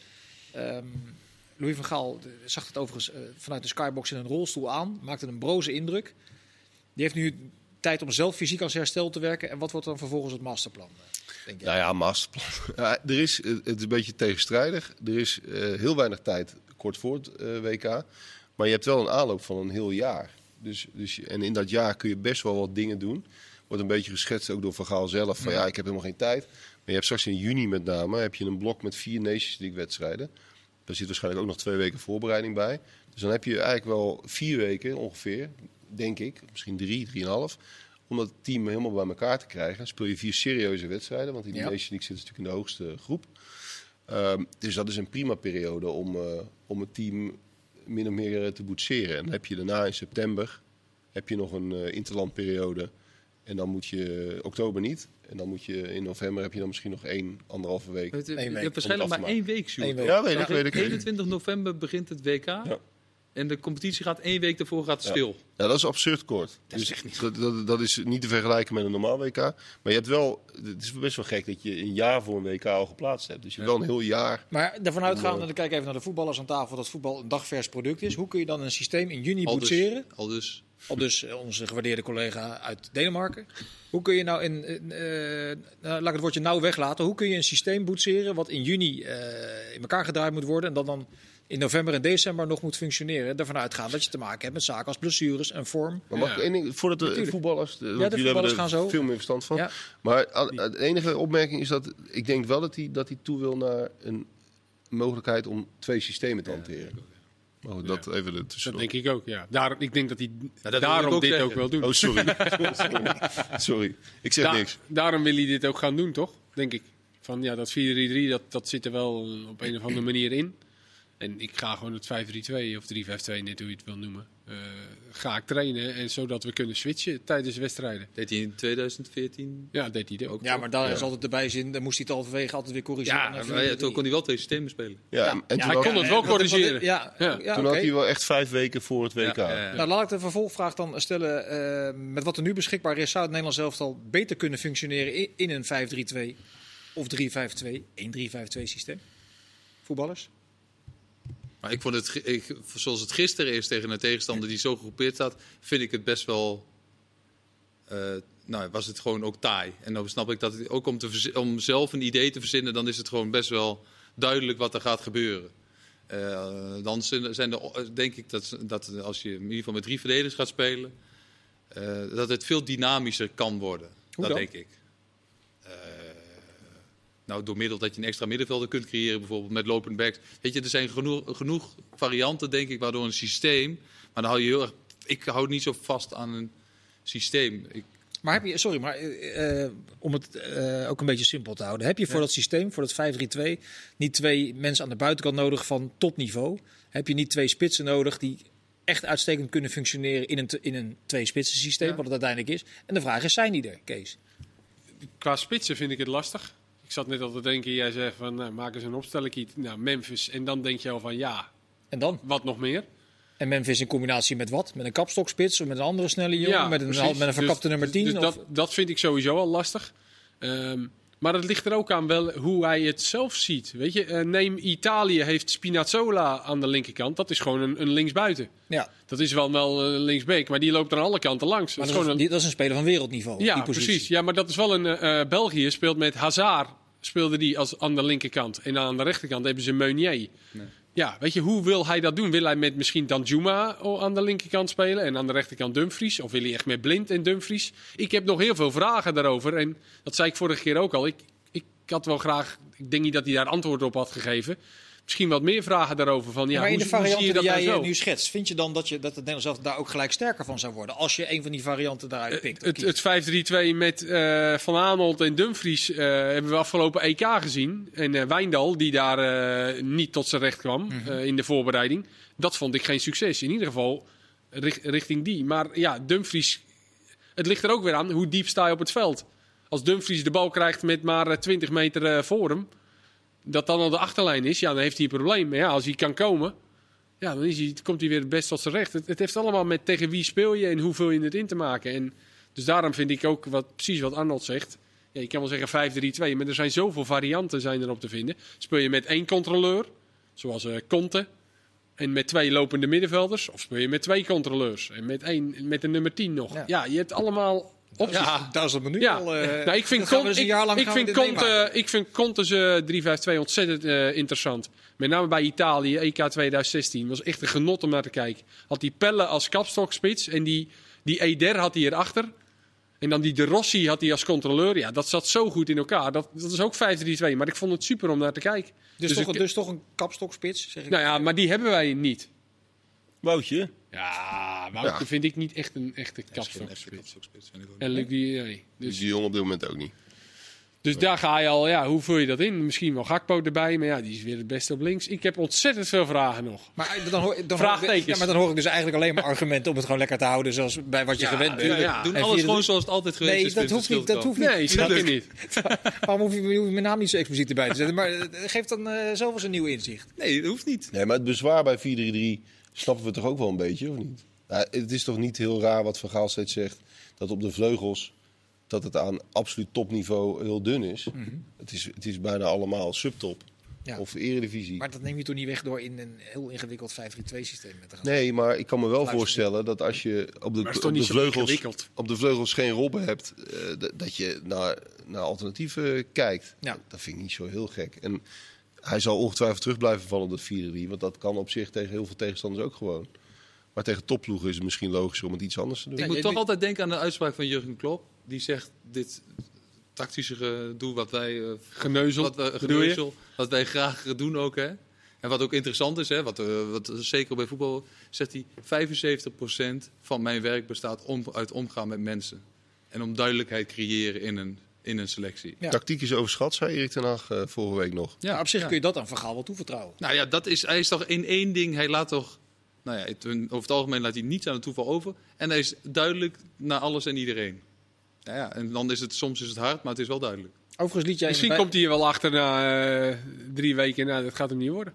Ehm, Louis van Gaal zag het overigens eh, vanuit de skybox in een rolstoel aan, maakte een broze indruk. Die heeft nu tijd om zelf fysiek zijn herstel te werken. En wat wordt dan vervolgens het masterplan, eh, denk je? Nou ja, masterplan. Ja, er is, het is een beetje tegenstrijdig. Er is eh, heel weinig tijd kort voor het WK. Maar je hebt wel een aanloop van een heel jaar. Dus, dus, en in dat jaar kun je best wel wat dingen doen. Wordt een beetje geschetst ook door Van Gaal zelf. Van ja, ik heb helemaal geen tijd. Maar je hebt straks in juni met name heb je een blok met vier Nations League wedstrijden. Daar zit waarschijnlijk ook nog twee weken voorbereiding bij. Dus dan heb je eigenlijk wel vier weken ongeveer, denk ik. Misschien drie, drieënhalf. Om dat team helemaal bij elkaar te krijgen. Dan speel je vier serieuze wedstrijden. Want in de Ja. Nations League zit natuurlijk in de hoogste groep. Ehm, dus dat is een prima periode om, eh, om het team min of meer eh, te boetseren. En dan heb je daarna in september heb je nog een eh, interlandperiode. En dan moet je eh, oktober niet. En dan moet je in november heb je dan misschien nog één, anderhalve week. Weet je, week je om hebt waarschijnlijk maar één week, Sjoerd. Ja, weet ik, weet ik. 21 november begint het WK. En de competitie gaat één week daarvoor gaat stil. Ja, dat is absurd kort. dus dat, dat, dat is niet te vergelijken met een normaal WK. Maar je hebt wel, het is best wel gek dat je een jaar voor een WK al geplaatst hebt. Dus je hebt wel een heel jaar. Maar ervan uitgaande, dan kijk even naar de voetballers aan tafel, dat voetbal een dagvers product is. Hoe kun je dan een systeem in juni Al dus, boetseren? al dus. Al dus eh, onze gewaardeerde collega uit Denemarken. Hoe kun je nou in, in, eh, nou, laat ik het woordje nou weglaten. Hoe kun je een systeem boetseren wat in juni eh, in elkaar gedraaid moet worden en dat dan in november en december nog moet functioneren? Ervan uitgaan dat je te maken hebt met zaken als blessures en vorm. Maar mag Ja. ik één ding, voordat de Natuurlijk. voetballers, de, want de jullie hebben voetballers er gaan zo. veel meer verstand van. Ja. Maar de enige opmerking is dat ik denk wel dat hij, dat hij toe wil naar een mogelijkheid om twee systemen te hanteren. Goed, dat even de Dat denk ik ook, ja. Daar, ik denk dat hij wil ik daarom ook dit zeggen. ook wil doen. Oh, sorry. sorry. sorry. Ik zeg Da- niks. Daarom wil hij dit ook gaan doen, toch? Denk ik. Van ja, dat 4-3-3, dat, dat zit er wel op een of andere manier in. En ik ga gewoon het 5-3-2 of 3-5-2, net hoe je het wil noemen. eh, ga ik trainen en zodat we kunnen switchen tijdens wedstrijden. Deed hij in 2014 Ja, deed hij ook. Ja, maar daar Ja. is altijd erbij zin. Dan moest hij het halverwege altijd weer corrigeren. Ja, Maar ja, 4-3-3. toen kon hij wel twee systemen spelen. Ja, Ja. en toen, hij kon het wel dat- dat- corrigeren. Ja, Ja. ja, toen had hij wel echt vijf weken voor het WK. Ja, ja, ja. Nou, laat ik de vervolgvraag dan stellen. eh, met wat er nu beschikbaar is, zou het Nederlands elftal beter kunnen functioneren in, in een 5-3-2 of 3-5-2, 1-3-5-2 systeem? Voetballers? Maar ik vond het, ik, zoals het gisteren is tegen een tegenstander die zo gegroepeerd staat, vind ik het best wel. eh, nou, was het gewoon ook taai. En dan snap ik dat het, ook om, te, om zelf een idee te verzinnen, dan is het gewoon best wel duidelijk wat er gaat gebeuren. Eh, dan zijn zijn er, denk ik dat, dat als je in ieder geval met drie verdedigers gaat spelen, eh, dat het veel dynamischer kan worden. Hoe dat dan? denk ik. Nou, door middel dat je een extra middenvelder kunt creëren, bijvoorbeeld met lopend backs. Weet je, er zijn genoeg, genoeg varianten, denk ik, waardoor een systeem. Maar dan hou je heel erg. Ik hou niet zo vast aan een systeem. Ik, Maar heb je, sorry, maar eh, om het eh, ook een beetje simpel te houden. Heb je voor dat systeem, voor dat 5-3-2, niet twee mensen aan de buitenkant nodig van topniveau? Heb je niet twee spitsen nodig die echt uitstekend kunnen functioneren in een, in een twee-spitsen systeem, Ja. wat het uiteindelijk is? En de vraag is, zijn die er, Kees? Qua spitsen vind ik het lastig. Ik zat net al te denken, jij zegt van nou, maak eens een opstelling. Nou, Memphis. En dan denk je al van ja, En dan? wat nog meer? En Memphis in combinatie met wat? Met een kapstokspits of met een andere snelle jongen? met, een, precies. met een verkapte Dus- nummer 10? Dus of- dat, dat vind ik sowieso al lastig. Ehm, maar het ligt er ook aan wel hoe hij het zelf ziet. Weet je, eh, neem Italië heeft Spinazzola aan de linkerkant. Dat is gewoon een, een linksbuiten. ja, Dat is wel wel een linksbeek, maar die loopt aan alle kanten langs. dat is dat, is, gewoon een, die- dat is een speler van wereldniveau. ja, die precies. Ja, maar dat is wel een. eh, België speelt met Hazard. Speelde die als aan de linkerkant. En aan de rechterkant hebben ze Meunier. Ja, weet je, hoe wil hij dat doen? Wil hij met misschien Danjuma aan de linkerkant spelen en aan de rechterkant Dumfries? Of wil hij echt met Blind en Dumfries? Ik heb nog heel veel vragen daarover. En dat zei ik vorige keer ook al. Ik, ik had wel graag, ik denk niet dat hij daar antwoord op had gegeven. Misschien wat meer vragen daarover. Van, ja, maar in hoe, de varianten je dat die nou jij zo? eh, nu schetst, vind je dan dat, je, dat het Nederlands zelf daar ook gelijk sterker van zou worden? Als je een van die varianten daaruit pikt. of Het, het 5-3-2 met eh, Van Aanholt en Dumfries eh, hebben we afgelopen EK gezien. En eh, Wijndal, die daar eh, niet tot zijn recht kwam Mhm. eh, in de voorbereiding. Dat vond ik geen succes. In ieder geval richt- richting die. Maar ja, Dumfries, het ligt er ook weer aan hoe diep sta je op het veld. Als Dumfries de bal krijgt met maar eh, 20 meter eh, voor hem, dat dan al de achterlijn is, ja, dan heeft hij een probleem. Maar ja, als hij kan komen, ja, dan is hij, komt hij weer het best tot zijn recht. Het, het heeft allemaal met tegen wie speel je en hoe vul je het in te maken. En dus daarom vind ik ook wat, precies wat Arnold zegt. Ja, je kan wel zeggen 5-3-2, maar er zijn zoveel varianten zijn erop te vinden. Speel je met één controleur, zoals eh Conte, en met twee lopende middenvelders? Of speel je met twee controleurs en met, één, met een nummer 10 nog? Ja. Ja, je hebt allemaal opties. ja, daar is het menu Ja, al. eh, nou, ik vind Conte, een ik, jaar lang ik vind Conte, ik vind Conte's eh, 3-5-2 ontzettend eh, interessant. Met name bij Italië, EK 2016. was echt een genot om naar te kijken. Had die Pelle als kapstokspits en die, die Eder had hij erachter. En dan die De Rossi had hij als controleur. Ja, dat zat zo goed in elkaar. Dat, dat is ook 5-3-2. Maar ik vond het super om naar te kijken. Dus, Dus toch, ik- dus toch een kapstokspits, zeg ik. Nou ja, maar die hebben wij niet. Woutje? Ja, Wouter Ja. vind ik niet echt een echte kapstokspits. En. Luc, die, nee. Dus die jongen op dit moment ook niet. dus daar ga je al, ja, hoe vul je dat in? Misschien wel Gakpo erbij, maar ja, die is weer het beste op links. Ik heb ontzettend veel vragen nog. Maar eh, dan hoor, dan, hoor ik, Vraagtekens. ja, maar dan hoor ik dus eigenlijk alleen maar argumenten om het gewoon lekker te houden zoals bij wat je Ja, gewend bent. ja, ja. Doen En alles gewoon zoals het altijd geweest Nee, is. dat vindt hoeft niet. Dat hoeft niet. Nee, niet. Waarom hoef je, hoef je mijn naam niet zo expliciet erbij te zetten? Maar eh, geef dan eh zelf eens een nieuw inzicht. Nee, dat hoeft niet. Nee, maar het bezwaar bij 4-3-3 snappen we toch ook wel een beetje, of niet? Ja, het is toch niet heel raar wat Van Gaal steeds zegt, dat op de vleugels dat het aan absoluut topniveau heel dun is. het, is het is bijna allemaal subtop Ja. of eredivisie. Maar dat neem je toch niet weg door in een heel ingewikkeld 5-3-2 systeem te gaan? Nee, maar ik kan me wel voorstellen dat als je op de, op vleugels, op de vleugels geen robben hebt, eh, dat je naar, naar alternatieven kijkt. Ja. Dat vind ik niet zo heel gek. En hij zal ongetwijfeld terug blijven vallen op dat 4-3, want dat kan op zich tegen heel veel tegenstanders ook gewoon. Maar tegen topploegen is het misschien logischer om het iets anders te doen. Ik moet toch altijd denken aan de uitspraak van Jurgen Klopp. Die zegt, dit tactische gedoe wat wij... eh, Geneuzel, wat, we, geneuzel, wat wij graag doen ook, hè. En wat ook interessant is, hè, wat, eh, wat zeker bij voetbal zegt hij... 75% van mijn werk bestaat om, uit omgaan met mensen. En om duidelijkheid creëren in een in een selectie. Ja. Tactiek is overschat, zei Erik ten Hag eh, vorige week nog. Ja, op zich ja. kun je dat aan Vergaal wel toevertrouwen. Nou ja, dat is, hij is toch in één ding, hij laat toch... Nou ja, het- over het algemeen laat hij niets aan het toeval over. En hij is duidelijk naar alles en iedereen. Nou ja, en dan is het, soms is het hard, maar het is wel duidelijk. Overigens liet jij... Misschien komt hij er wel achter na eh, drie weken. Nou, dat gaat hem niet worden.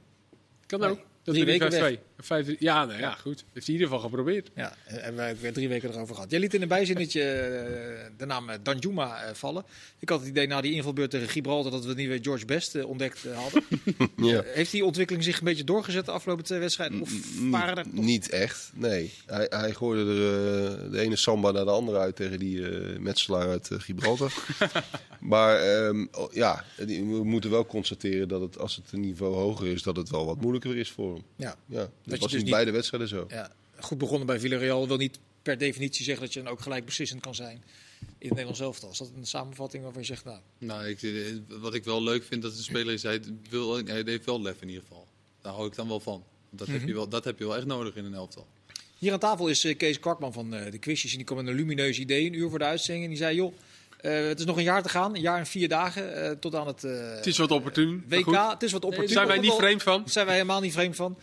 Kan Nee, ook. Dat drie is weken 5-2. Vijf, ja, nou ja, goed. Heeft hij in ieder geval geprobeerd. Ja, en hebben wij ook weer drie weken erover gehad. Jij liet in een bijzinnetje eh, de naam eh, Danjuma eh, vallen. Ik had het idee na die invalbeurt tegen Gibraltar dat we de nieuwe George Best ontdekt hadden. Ja. Heeft die ontwikkeling zich een beetje doorgezet de afgelopen twee wedstrijden? Of waren er toch... Niet echt, nee. Hij, hij gooide er de ene samba naar de andere uit tegen die eh metselaar uit Gibraltar. maar ehm, ja, we moeten wel constateren dat het, als het een niveau hoger is, dat het wel wat moeilijker is voor Ja, Ja, dat was dus in niet- beide wedstrijden zo. ja, goed begonnen bij Villarreal wil niet per definitie zeggen dat je dan ook gelijk beslissend kan zijn in het Nederlands elftal. Is dat een samenvatting waarvan je zegt, nou, Nou, ik, eh, wat ik wel leuk vind dat de speler is, hij, wil, hij heeft wel lef in ieder geval. Daar hou ik dan wel van. Dat, heb je wel, dat heb je wel echt nodig in een elftal. Hier aan tafel is eh, Kees Kwakman van eh, de quizjes. En die kwam met een lumineus idee, een uur voor de uitzending. En die zei, joh, eh, het is nog een jaar te gaan. Een jaar en vier dagen eh, tot aan het eh, Het is wat opportun. WK. goed. Het is wat Daar opportun. zijn wij niet vreemd van. Daar zijn wij helemaal niet vreemd van.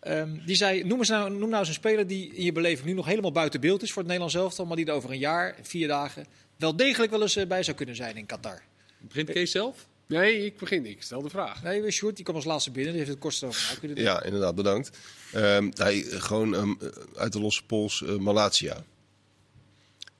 Ehm, die zei, noem, eens nou, noem nou eens een speler die in je beleving nu nog helemaal buiten beeld is voor het Nederlands elftal. Maar die er over een jaar, vier dagen, wel degelijk wel eens bij zou kunnen zijn in Qatar. Begint Kees zelf? Nee, ik begin. Ik stel de vraag. Nee, Sjoerd, die kwam als laatste binnen. Die heeft het kortste over. Ja, inderdaad, bedankt. Ehm, hij, gewoon ehm, uit de losse pols eh, Malatia.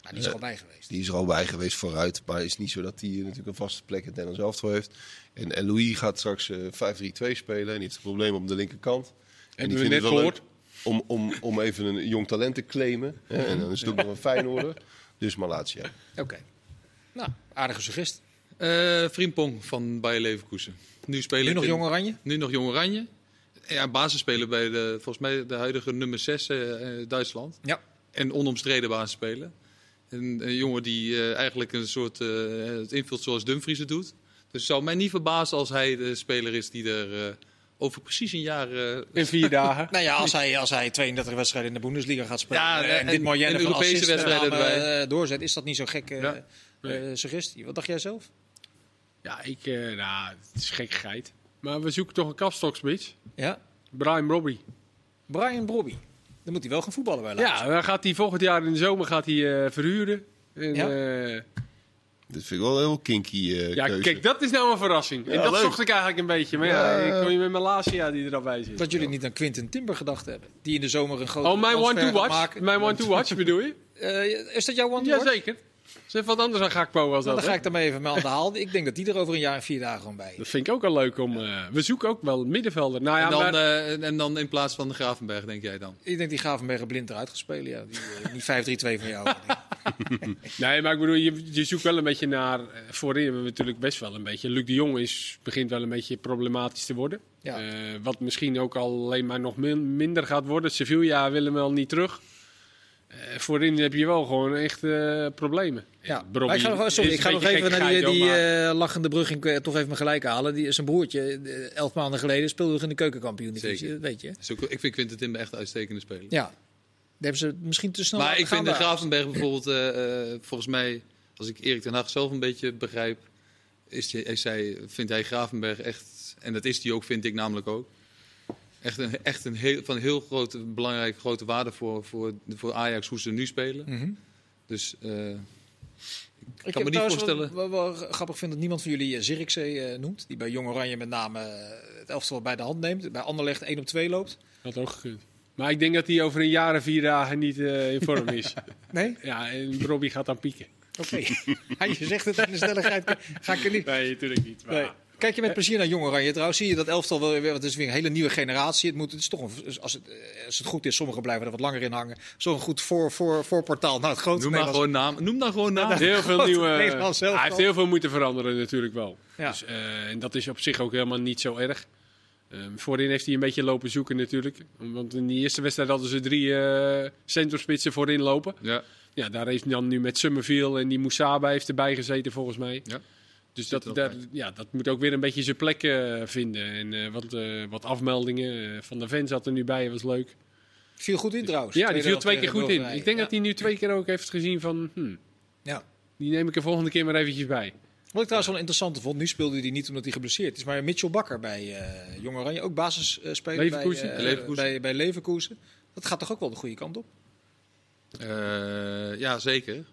Nou, die is er al bij geweest. Die is er al bij geweest vooruit. Maar het is niet zo dat hij natuurlijk een vaste plek in het Nederlands elftal heeft. En, en Louis gaat straks eh 5-3-2 spelen. En die heeft een probleem op de linkerkant. En die we vindt net het wel leuk gehoord. om, om, om even een jong talent te claimen. Hè? En dan is het ook nog een Feyenoorder. Dus Malatia. Oké. Nou, aardige suggest. Eh Frimpong van Bayer Leverkusen. Nu, spelen Nu nog in- Jong Oranje? Nu nog Jong Oranje. Ja, basisspeler bij de, volgens mij de huidige nummer 6 eh, eh, Duitsland. Ja. En onomstreden basisspeler. Een, een jongen die eh, eigenlijk een soort eh, het invult zoals Dumfries het doet. Dus het zou mij niet verbazen als hij de speler is die er eh, over precies een jaar... eh, In vier dagen. Nou ja, als hij, als hij 32 wedstrijden in de Bundesliga gaat spelen Ja, en, en- dit van Europese wedstrijden erbij. eh, doorzet, is dat niet zo'n gekke Ja. eh, eh, suggestie. Wat dacht jij zelf? Ja, ik, eh, nou, het is gekkigheid. Maar we zoeken toch een kapstoksmits. Ja. Brian Robbie. Brian Brobby. Dan moet hij wel gaan voetballen bij Lazio. Ja, dan gaat hij volgend jaar in de zomer gaat hij, eh, verhuren. En, Ja? eh, Dit vind ik wel een heel kinky eh ja, keuze. kijk, dat is nou een verrassing. en dat leuk. zocht ik eigenlijk een beetje. Maar ja, Ja. ik kom je met Malasia die er al bij zit. Dat jullie niet aan Quinten Timber gedacht hebben. Die in de zomer een grote Oh, mijn one to watch? maken. Mijn one to watch bedoel je? Eh, is dat jouw one to watch? Jazeker. Is even wat anders dan Gakpo als Nou, dat. dan ga hè? ik daarmee even mee aan de haal. Ik denk dat die er over een jaar en vier dagen gewoon bij is. Dat vind ik ook wel leuk om. eh, we zoeken ook wel een middenvelder. Nou ja, en, dan, maar- eh, en dan in plaats van de Gravenberg, denk jij dan? Ik denk die Gravenberg blind eruit spelen. Ja. Die, eh, die 5-3-2 van jou. Nee, maar ik bedoel, je, je zoekt wel een beetje naar. eh, Voorin hebben we natuurlijk best wel een beetje. Luc de Jong is, begint wel een beetje problematisch te worden. Ja. Eh, wat misschien ook alleen maar nog min- minder gaat worden. Sevilla willen wel niet terug. Eh, voorin heb je wel gewoon echt eh, problemen. Ja, ik ga nog, sorry, ik ga nog even naar die, eh, lachende brug in, toch even mijn gelijk halen. Die, zijn broertje, elf maanden geleden, speelde nog in de keukenkampioen. Dat weet je. Dus ook- ik vind Quinten Timber echt een uitstekende speler. Ja, daar hebben ze misschien te snel maar ik vind de. Gravenberg bijvoorbeeld, eh, eh, volgens mij, als ik Erik ten Hag zelf een beetje begrijp, is die, is hij, vindt hij Gravenberg echt, en dat is die ook, vind ik namelijk ook, echt een, echt een heel, van heel grote, belangrijke grote waarde voor, voor, voor Ajax, hoe ze nu spelen. Mhm. Dus eh, ik Ik kan me niet voorstellen. Wat, wat wel grappig vind dat niemand van jullie uh, Zirkzee eh, noemt. Die bij Jong Oranje met name het elftal bij de hand neemt. Bij Anderlecht 1 op 2 loopt. Dat had ook gekund. Maar ik denk dat hij over een jaar en vier dagen niet eh, in vorm is. Nee? ja, en Robbie gaat dan pieken. Oké. Hij zegt het in de snelheid. Ga ik er niet. Nee, natuurlijk niet. Maar Nee. Kijk je met plezier naar Jong Oranje trouwens. Zie je dat elftal wel weer. Het is weer een hele nieuwe generatie. Het, moet, het is toch een, als, het, eh, als het goed is, sommigen blijven er wat langer in hangen. Zo'n goed voor, voor, voorportaal naar het grote Noem Nederlands- gewoon naam. Noem dan gewoon naam. Heel veel nieuwe. Hij heeft heel veel moeten veranderen, natuurlijk wel. Ja. Dus, eh, en dat is op zich ook helemaal niet zo erg. Ehm, voorin heeft hij een beetje lopen zoeken, natuurlijk. Want in die eerste wedstrijd hadden ze drie eh centrumspitsen voorin lopen. Ja. Ja, daar heeft hij dan nu met Summerfield en die Moussaba heeft erbij gezeten, volgens mij. Ja. Dus dat, daar- ja, dat moet ook weer een beetje zijn plek eh, vinden. En eh, wat, eh, wat afmeldingen. Eh, van de Ven zat er nu bij, was leuk. Viel goed in trouwens. Ja, die viel twee keer goed in. Ik denk Ja. dat hij nu twee keer ook heeft gezien van... Hmm, Ja. Die neem ik er volgende keer maar eventjes bij. Wat ik trouwens wel interessant vond, nu speelde hij niet omdat hij geblesseerd is. Maar Mitchell Bakker bij eh Jong Oranje, ook basisspeler bij, Leverkusen. Leverkusen. bij, bij Leverkusen. Dat gaat toch ook wel de goede kant op? Eh, ja, zeker.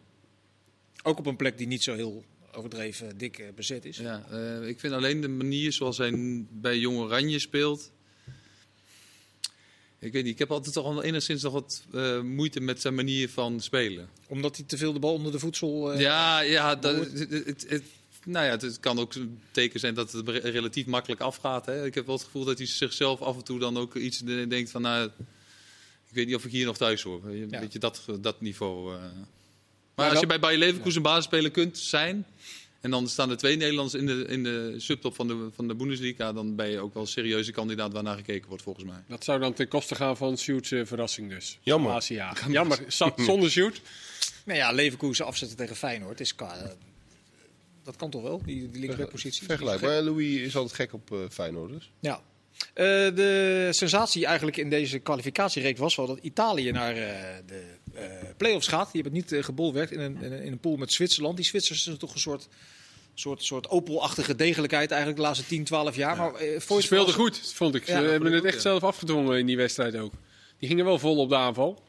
Ook op een plek die niet zo heel overdreven dik eh, bezet is. Ja, eh, ik vind alleen de manier zoals hij bij Jong Oranje speelt. Ik weet niet, ik heb altijd toch wel enigszins nog wat eh, moeite met zijn manier van spelen. Omdat hij te veel de bal onder de voedsel... eh, ja, ja, dat, het, het, het- nou ja, het kan ook een teken zijn dat het re- relatief makkelijk afgaat. Hè. Ik heb wel het gevoel dat hij zichzelf af en toe dan ook iets de- denkt van... Nou, ik weet niet of ik hier nog thuis hoor. Een Ja. beetje dat, dat niveau. Maar als je bij Bayer Leverkusen basisspeler kunt zijn... en dan staan er twee Nederlanders in de, in de subtop van de, van de Bundesliga... dan ben je ook wel een serieuze kandidaat waarnaar gekeken wordt volgens mij. Dat zou dan ten koste gaan van Sjoerd's eh, verrassing dus. Jammer. Asia. Jammer. Zonder Sjoerd. Nou ja, Leverkusen afzetten tegen Feyenoord is qua... eh, dat kan toch wel, die, die linksbackpositie? Vergelijkbaar. Louis is altijd gek op eh Feyenoord dus. Ja. Eh, de sensatie eigenlijk in deze kwalificatiereeks was wel dat Italië naar eh, de eh play-offs gaat. Die hebben het niet gebolwerkt in een, in, een, pool met Zwitserland. Die Zwitsers zijn toch een soort, soort, soort Opel-achtige degelijkheid eigenlijk de laatste 10, 12 jaar. Maar, eh, voor Ze speelden goed, vond ik. Ze Ja, hebben het echt ja. zelf afgedwongen in die wedstrijd ook. Die gingen wel vol op de aanval.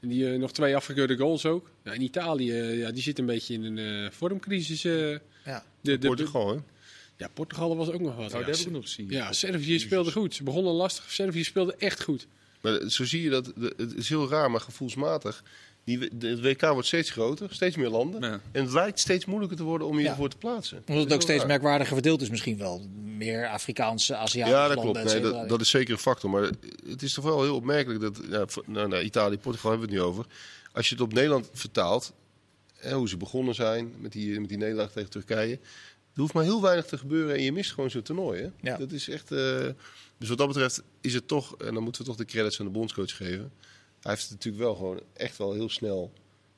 En die nog twee afgekeurde goals ook. Ja, in Italië, ja, die zit een beetje in een eh, vormcrisis. eh. Ja. de, de, Portugal, hè? Ja, Portugal was ook nog wat. Oh, ja, dat heb ik nog gezien. ja, Servië speelde goed. Ze begonnen lastig. Servië speelde echt goed. Maar zo zie je dat, het is heel raar, maar gevoelsmatig. Die, het WK wordt steeds groter, steeds meer landen. Ja. En het lijkt steeds moeilijker te worden om je Ja. ervoor te plaatsen. Omdat het ook steeds raar. merkwaardiger verdeeld is misschien wel. Meer Afrikaanse, Aziatische Ja, dat landen, klopt. Nee, dat, dat is zeker een factor. Maar het is toch wel heel opmerkelijk dat... Ja, nou, nou, Italië, Portugal hebben we het nu over. Als je het op Nederland vertaalt... Hè, hoe ze begonnen zijn met die, met die nederlaag tegen Turkije... Er hoeft maar heel weinig te gebeuren en je mist gewoon zo'n toernooi. Hè? Ja. Dat is echt... eh, dus wat dat betreft is het toch... En dan moeten we toch de credits aan de bondscoach geven. Hij heeft het natuurlijk wel gewoon echt wel heel snel...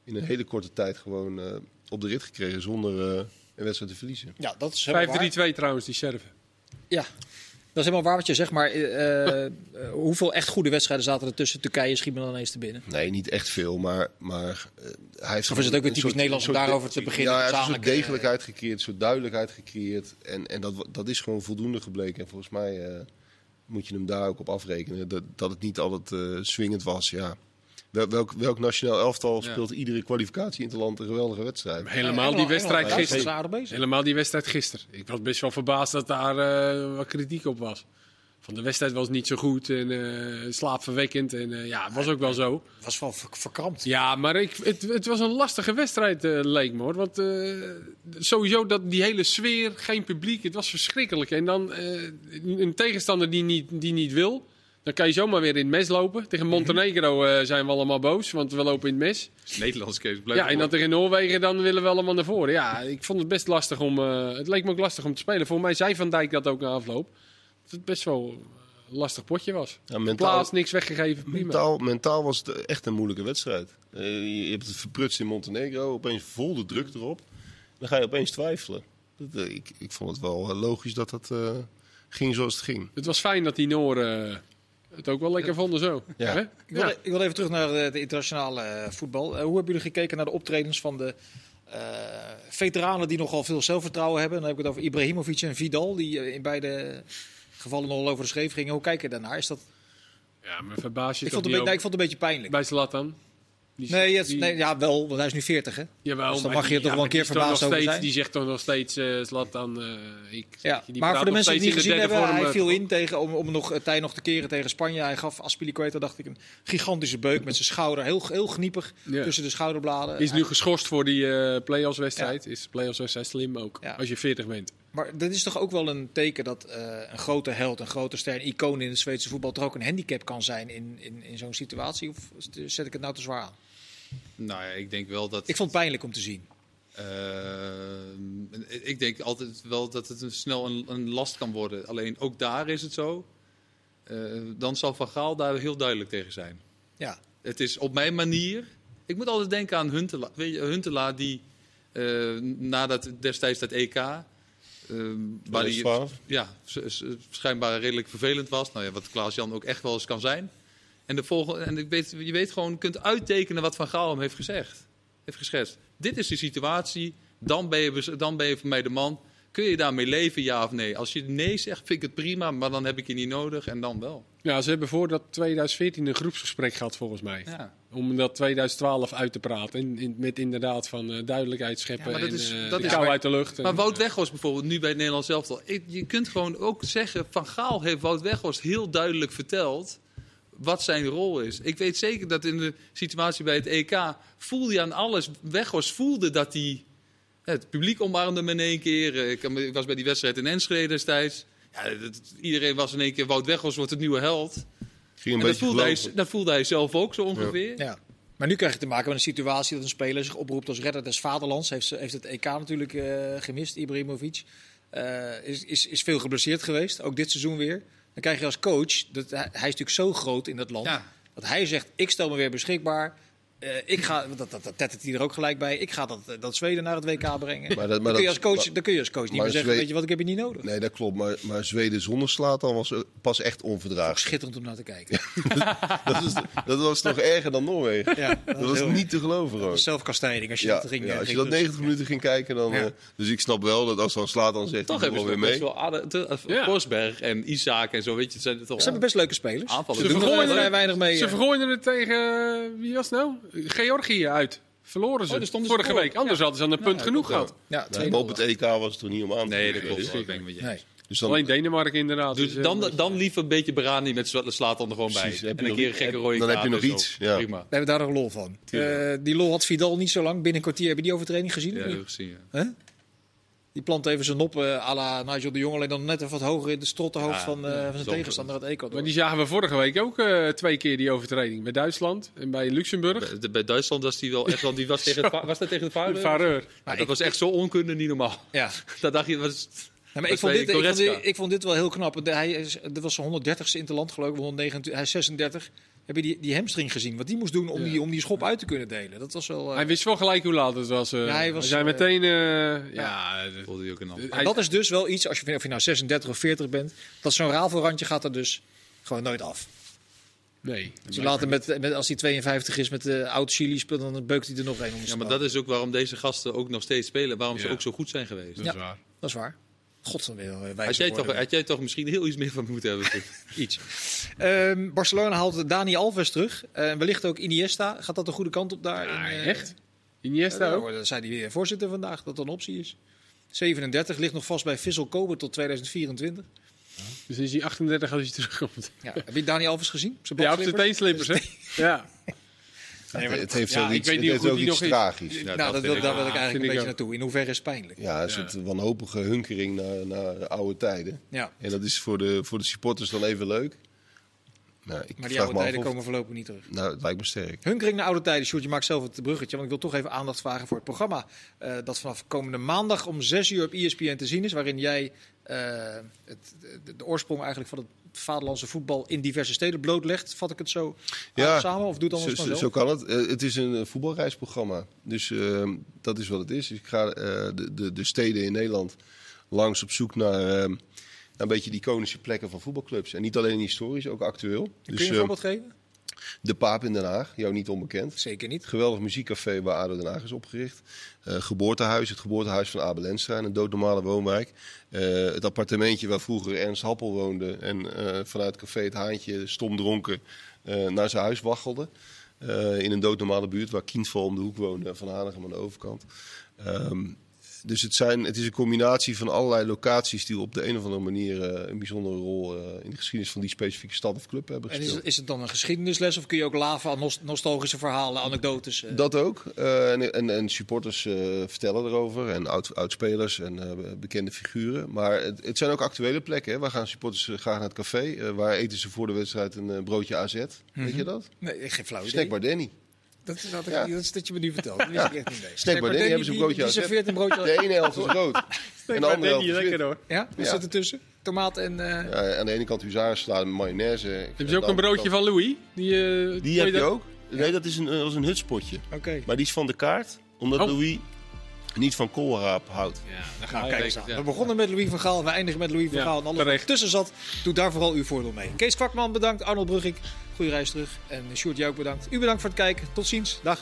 in een hele korte tijd gewoon eh, op de rit gekregen... zonder eh, een wedstrijd te verliezen. Ja, dat is helemaal waar. 5-3-2 trouwens, die Serven. Ja, is helemaal waar wat je zegt. Maar eh, eh, hoeveel echt goede wedstrijden zaten er tussen? Turkije schiet me dan eens te binnen. Nee, niet echt veel, maar, maar eh, hij heeft... Of is het ook weer een typisch soort- Nederlands om daarover te beginnen? Ja, hij heeft een soort eh, degelijkheid gecreëerd, een soort duidelijkheid gecreëerd. En, en dat, dat is gewoon voldoende gebleken. En volgens mij eh, moet je hem daar ook op afrekenen. Dat, dat het niet altijd eh swingend was, ja. Wel- Welk, welk nationaal elftal Ja. speelt iedere kwalificatie in het land een geweldige wedstrijd? Helemaal die wedstrijd gisteren. Helemaal die wedstrijd gisteren. Ik was best wel verbaasd dat daar eh, wat kritiek op was. Van de wedstrijd was niet zo goed en eh slaapverwekkend. En eh, ja, het was ook wel zo. Het was wel ver- verkrampt. Ja, maar ik, het, het was een lastige wedstrijd, eh, leek me hoor. Want eh, sowieso dat, die hele sfeer, geen publiek, het was verschrikkelijk. En dan eh, een tegenstander die niet, die niet wil, dan kan je zomaar weer in het mes lopen. Tegen Montenegro eh, zijn we allemaal boos, want we lopen in het mes. Nederlands Kees, blijf Ja, en dan tegen Noorwegen, dan willen we allemaal naar voren. Ja, ik vond het best lastig om, eh, het leek me ook lastig om te spelen. Voor mij zei Van Dijk dat ook na afloop. Dat het best wel een lastig potje was. Ja, mentaal, Plaats, niks weggegeven, prima. mentaal, mentaal was het echt een moeilijke wedstrijd. Eh, je hebt het verprutst in Montenegro, opeens vol de druk erop. Dan ga je opeens twijfelen. Dat, eh, ik, ik vond het wel eh, logisch dat dat eh, ging zoals het ging. Het was fijn dat die Nooren eh, het ook wel lekker vonden zo. Ja. Hè? Ik wil, Ja. ik wil even terug naar de, de internationale eh, voetbal. Eh, hoe hebben jullie gekeken naar de optredens van de eh, veteranen die nogal veel zelfvertrouwen hebben? Dan heb ik het over Ibrahimovic en Vidal, die eh, in beide gevallen nogal over de schreef gingen. Hoe kijk je daarnaar? Is dat... Ja, maar verbaas je ik, toch vond het een nee, ik vond het een beetje pijnlijk. bij Zlatan? Die- Nee, die- nee, ja, wel, want hij is nu 40, hè? Jawel, dus dan mag je die- er toch ja, wel een keer verbaasd over steeds, zijn. Die zegt toch nog steeds, eh Zlatan, eh, ik, Ja, die maar voor de mensen die het niet gezien hebben, vorm, hij eh, viel in tegen, om, om nog tijd nog te keren tegen Spanje. Hij gaf Aspilicueta, dacht ik, een gigantische beuk met zijn schouder. Heel, heel gniepig Ja. tussen de schouderbladen. Is nu geschorst voor die eh play-offs wedstrijd. Is play-offs wedstrijd slim ook, als je 40 bent. Maar dat is toch ook wel een teken dat een grote held, een grote ster, een icoon in het Zweedse voetbal toch ook een handicap kan zijn in, in, in zo'n situatie? Of zet ik het nou te zwaar aan? Nou ja, ik denk wel dat... Ik vond het pijnlijk om te zien. Eh, ik denk altijd wel dat het een, snel een, een last kan worden. Alleen ook daar is het zo. Eh, dan zal Van Gaal daar heel duidelijk tegen zijn. Ja, Het is op mijn manier. Ik moet altijd denken aan Huntelaar. Weet je, Huntelaar die eh, nadat destijds dat EK. waar hij 2012. ja, schijnbaar redelijk vervelend was. Nou ja, wat Klaas-Jan ook echt wel eens kan zijn. En, de volgende, en ik weet, je weet gewoon, kunt uittekenen wat Van Gaal hem heeft gezegd. Heeft geschetst. dit is de situatie, dan ben je, dan ben je voor mij de man. Kun je daarmee leven, ja of nee? Als je nee zegt, vind ik het prima, maar dan heb ik je niet nodig en dan wel. Ja, ze hebben voor dat 2014 een groepsgesprek gehad volgens mij. Ja. Om dat 2012 uit te praten. In, in- met inderdaad van eh, duidelijkheid scheppen Ja, maar dat en is- eh, dat de is- kou maar- uit de lucht. Maar En- Wout Weghorst bijvoorbeeld, nu bij het Nederlands elftal. Ik- Je kunt gewoon ook zeggen, Van Gaal heeft Wout Weghorst heel duidelijk verteld wat zijn rol is. Ik weet zeker dat in de situatie bij het EK voelde je aan alles. Weghorst voelde dat hij het publiek omarmde hem in één keer. Eh, Ik, me- was bij die wedstrijd in Enschede destijds. Ja, dat- iedereen was in één keer, Wout Weghorst wordt het nieuwe held. Ging En dat voelde, hij, dat voelde hij zelf ook zo ongeveer. Ja. Maar nu krijg je te maken met een situatie dat een speler zich oproept als redder des vaderlands. Heeft, ze- heeft het EK natuurlijk eh, gemist, Ibrahimovic. Eh, is, is, is veel geblesseerd geweest, ook dit seizoen weer. Dan krijg je als coach, dat, hij, is natuurlijk zo groot in dat land, Ja. dat hij zegt, ik stel me weer beschikbaar. Eh, ik ga, dat, dat, dat tettert hij er ook gelijk bij. Ik ga dat, eh, dat Zweden naar het WK brengen. Maar dat- maar dan, kun je dat- als coach, maar- dan kun je als coach niet meer zeggen, Zweden- weet je wat, ik heb je niet nodig. Nee, dat klopt. Maar, maar Zweden zonder Slatan was eh, pas echt onverdraaglijk. Schitterend om naar te kijken. Dat, is, dat was nog erger dan Noorwegen. Ja, Dat was heel- niet te geloven gewoon. Zelfkastijding als je Ja, dat ging. ja, als je dat doen. 90 minuten ging kijken, dan... Ja. eh, dus ik snap wel dat als dan Slatan zegt, Toch hebben weer best mee. wel. Forsberg en Isaac en zo, weet je, het zijn toch Ze hebben best leuke spelers. Ze doen er weinig mee. Ze vergooiden het tegen, wie was het nou? Georgië uit. Verloren ze Oh, vorige week. Anders Ja. hadden ze aan een punt Ja, genoeg gehad. Ja, Nee, 2-0. maar op het EK was het toch niet om aan te Nee, dat klopt. Dus- Ik ben het met je Nee. eens. Dus dan, Alleen Denemarken inderdaad. Dus Dus, eh, dan, dan liever een beetje Berani met Sla- Slatan er gewoon bij. Precies, heb je en een nog keer een iets- gekke rode dan heb je nog iets, ja. Prima. We hebben daar nog lol van. Eh, die lol had Vidal niet zo lang. Binnen een kwartier heb je die overtreding gezien? Ja, gezien. ja. Die plant even zijn nop eh à la Nigel de Jong. Alleen dan net even wat hoger in de strottenhoofd Ja, van, eh, van zijn tegenstander uit Ecuador. Maar die zagen we vorige week ook eh, twee keer die overtreding. Bij Duitsland en bij Luxemburg. Bij, de- bij Duitsland was die wel echt wel. Die was, tegen het, was dat tegen de? Fareur. Maar dat ik- was echt zo onkunde, niet normaal. Ja. Dat dacht je, was, Ja, maar Dat ik, vond dit, ik, vond dit, ik vond dit wel heel knap. Hij is, dit was zijn 130ste in het land geloof ik. 129, hij is 36. Heb je die, die hamstring gezien? Wat die moest doen om, die, om die schop uit te kunnen delen. Dat was wel... eh, Hij wist wel gelijk hoe laat het was. eh. Ja, hij was, zei eh, meteen... eh, ja, de- voelde hij ook een ander. en dat is dus wel iets, als je, of je nou 36 of 40 bent, dat zo'n rafelrandje gaat er dus gewoon nooit af. nee. Als, hij later met, met, als hij 52 is met de oud Chili speelt, dan beukt hij er nog een om Ja, maar dat is ook waarom deze gasten ook nog steeds spelen. Waarom ze Ja. ook zo goed zijn geweest. Dat Ja. is waar. Dat is waar. God, dan weer wijs Had jij, toch, had jij toch misschien heel iets meer van moeten hebben? Iets. Ehm, Barcelona haalt Dani Alves terug. Eh, wellicht ook Iniesta. Gaat dat de goede kant op daar? Ja, in, eh, echt? Iniesta Ja, ook? dat zei weer voorzitter vandaag, dat dat een optie is. 37 ligt nog vast bij Vissel Kober tot 2024. Dus is hij 38 als hij terugkomt. Ja. Heb je Dani Alves gezien? Op Ja, op zijn teenslippers, hè? Ja. Nee, het heeft ja, ik iets, weet het niet ook iets is. tragisch. Ja, nou, dat dat, wil, ik daar wil ik eigenlijk een beetje ook. naartoe. In hoeverre is het pijnlijk? Ja, een soort wanhopige hunkering naar, naar oude tijden. Ja. En dat is voor de, voor de supporters dan even leuk. Nou, ik Maar die vraag oude tijden of- komen voorlopig niet terug. Nou, het lijkt me sterk. Hunkering naar oude tijden. Sjoerd, je maakt zelf het bruggetje. Want ik wil toch even aandacht vragen voor het programma. eh, dat vanaf komende maandag om 6 uur op ESPN te zien is. Waarin jij eh, het, de, de oorsprong eigenlijk van het vaderlandse voetbal in diverse steden blootlegt. Vat ik het zo Ja, samen? Of doe het Zo, anders zo, zo zo? kan het. Eh, het is een voetbalreisprogramma. Dus eh, dat is wat het is. Dus ik ga de, de, de steden in Nederland langs op zoek naar eh, een beetje die iconische plekken van voetbalclubs. En niet alleen historisch, ook actueel. Kun je Dus een eh, voorbeeld geven? de Paap in Den Haag, jou niet onbekend. Zeker niet. Geweldig muziekcafé waar ADO Den Haag is opgericht. Eh, geboortehuis, het geboortehuis van Abel Enstra, een doodnormale woonwijk. Eh, het appartementje waar vroeger Ernst Happel woonde en eh, vanuit café Het Haantje stom dronken naar zijn huis waggelde. In een doodnormale buurt waar Kindval om de hoek woonde Van Hanegem aan de overkant. Ehm, dus het, zijn, het is een combinatie van allerlei locaties die op de een of andere manier eh, een bijzondere rol eh, in de geschiedenis van die specifieke stad of club hebben En gespeeld. is, is het dan een geschiedenisles of kun je ook laven aan nos- nostalgische verhalen, anekdotes? eh? Dat ook. En, en, en supporters vertellen erover. En oud, oudspelers en bekende figuren. Maar het, het zijn ook actuele plekken. Hè. Waar gaan supporters graag naar het café? Waar eten ze voor de wedstrijd een broodje AZ? Weet je dat? Nee, geen flauw idee. Snackbar Danny. Dat is, dat, Ja. dat is dat je me nu vertelt. Dat wist ik echt niet. Nee. Snackbar Danny hebben ze een broodje Die AZ. serveert een broodje De ene helft is rood. en de andere helft is lekker hoor. Ja? Wat Ja. zit ertussen? Tomaat en... eh, Ja, aan de ene kant huzarensalade met mayonaise. Hebben ze ook een broodje van Louis? Die, eh, Die heb je dat- ook? Nee, dat is een, dat is een hutspotje. Oké. Maar die is van de kaart. Omdat Oh. Louis niet van koolraap houdt. Ja, dan Nou, gaan we. ja. We begonnen met Louis van Gaal, we eindigen met Louis van Ja, Gaal. En alles wat tussen zat, doe daar vooral uw voordeel mee. Kees Kwakman bedankt, Arnold Brugink, goede reis terug. En Sjoerd, jou ook bedankt. U bedankt voor het kijken. Tot ziens. Dag.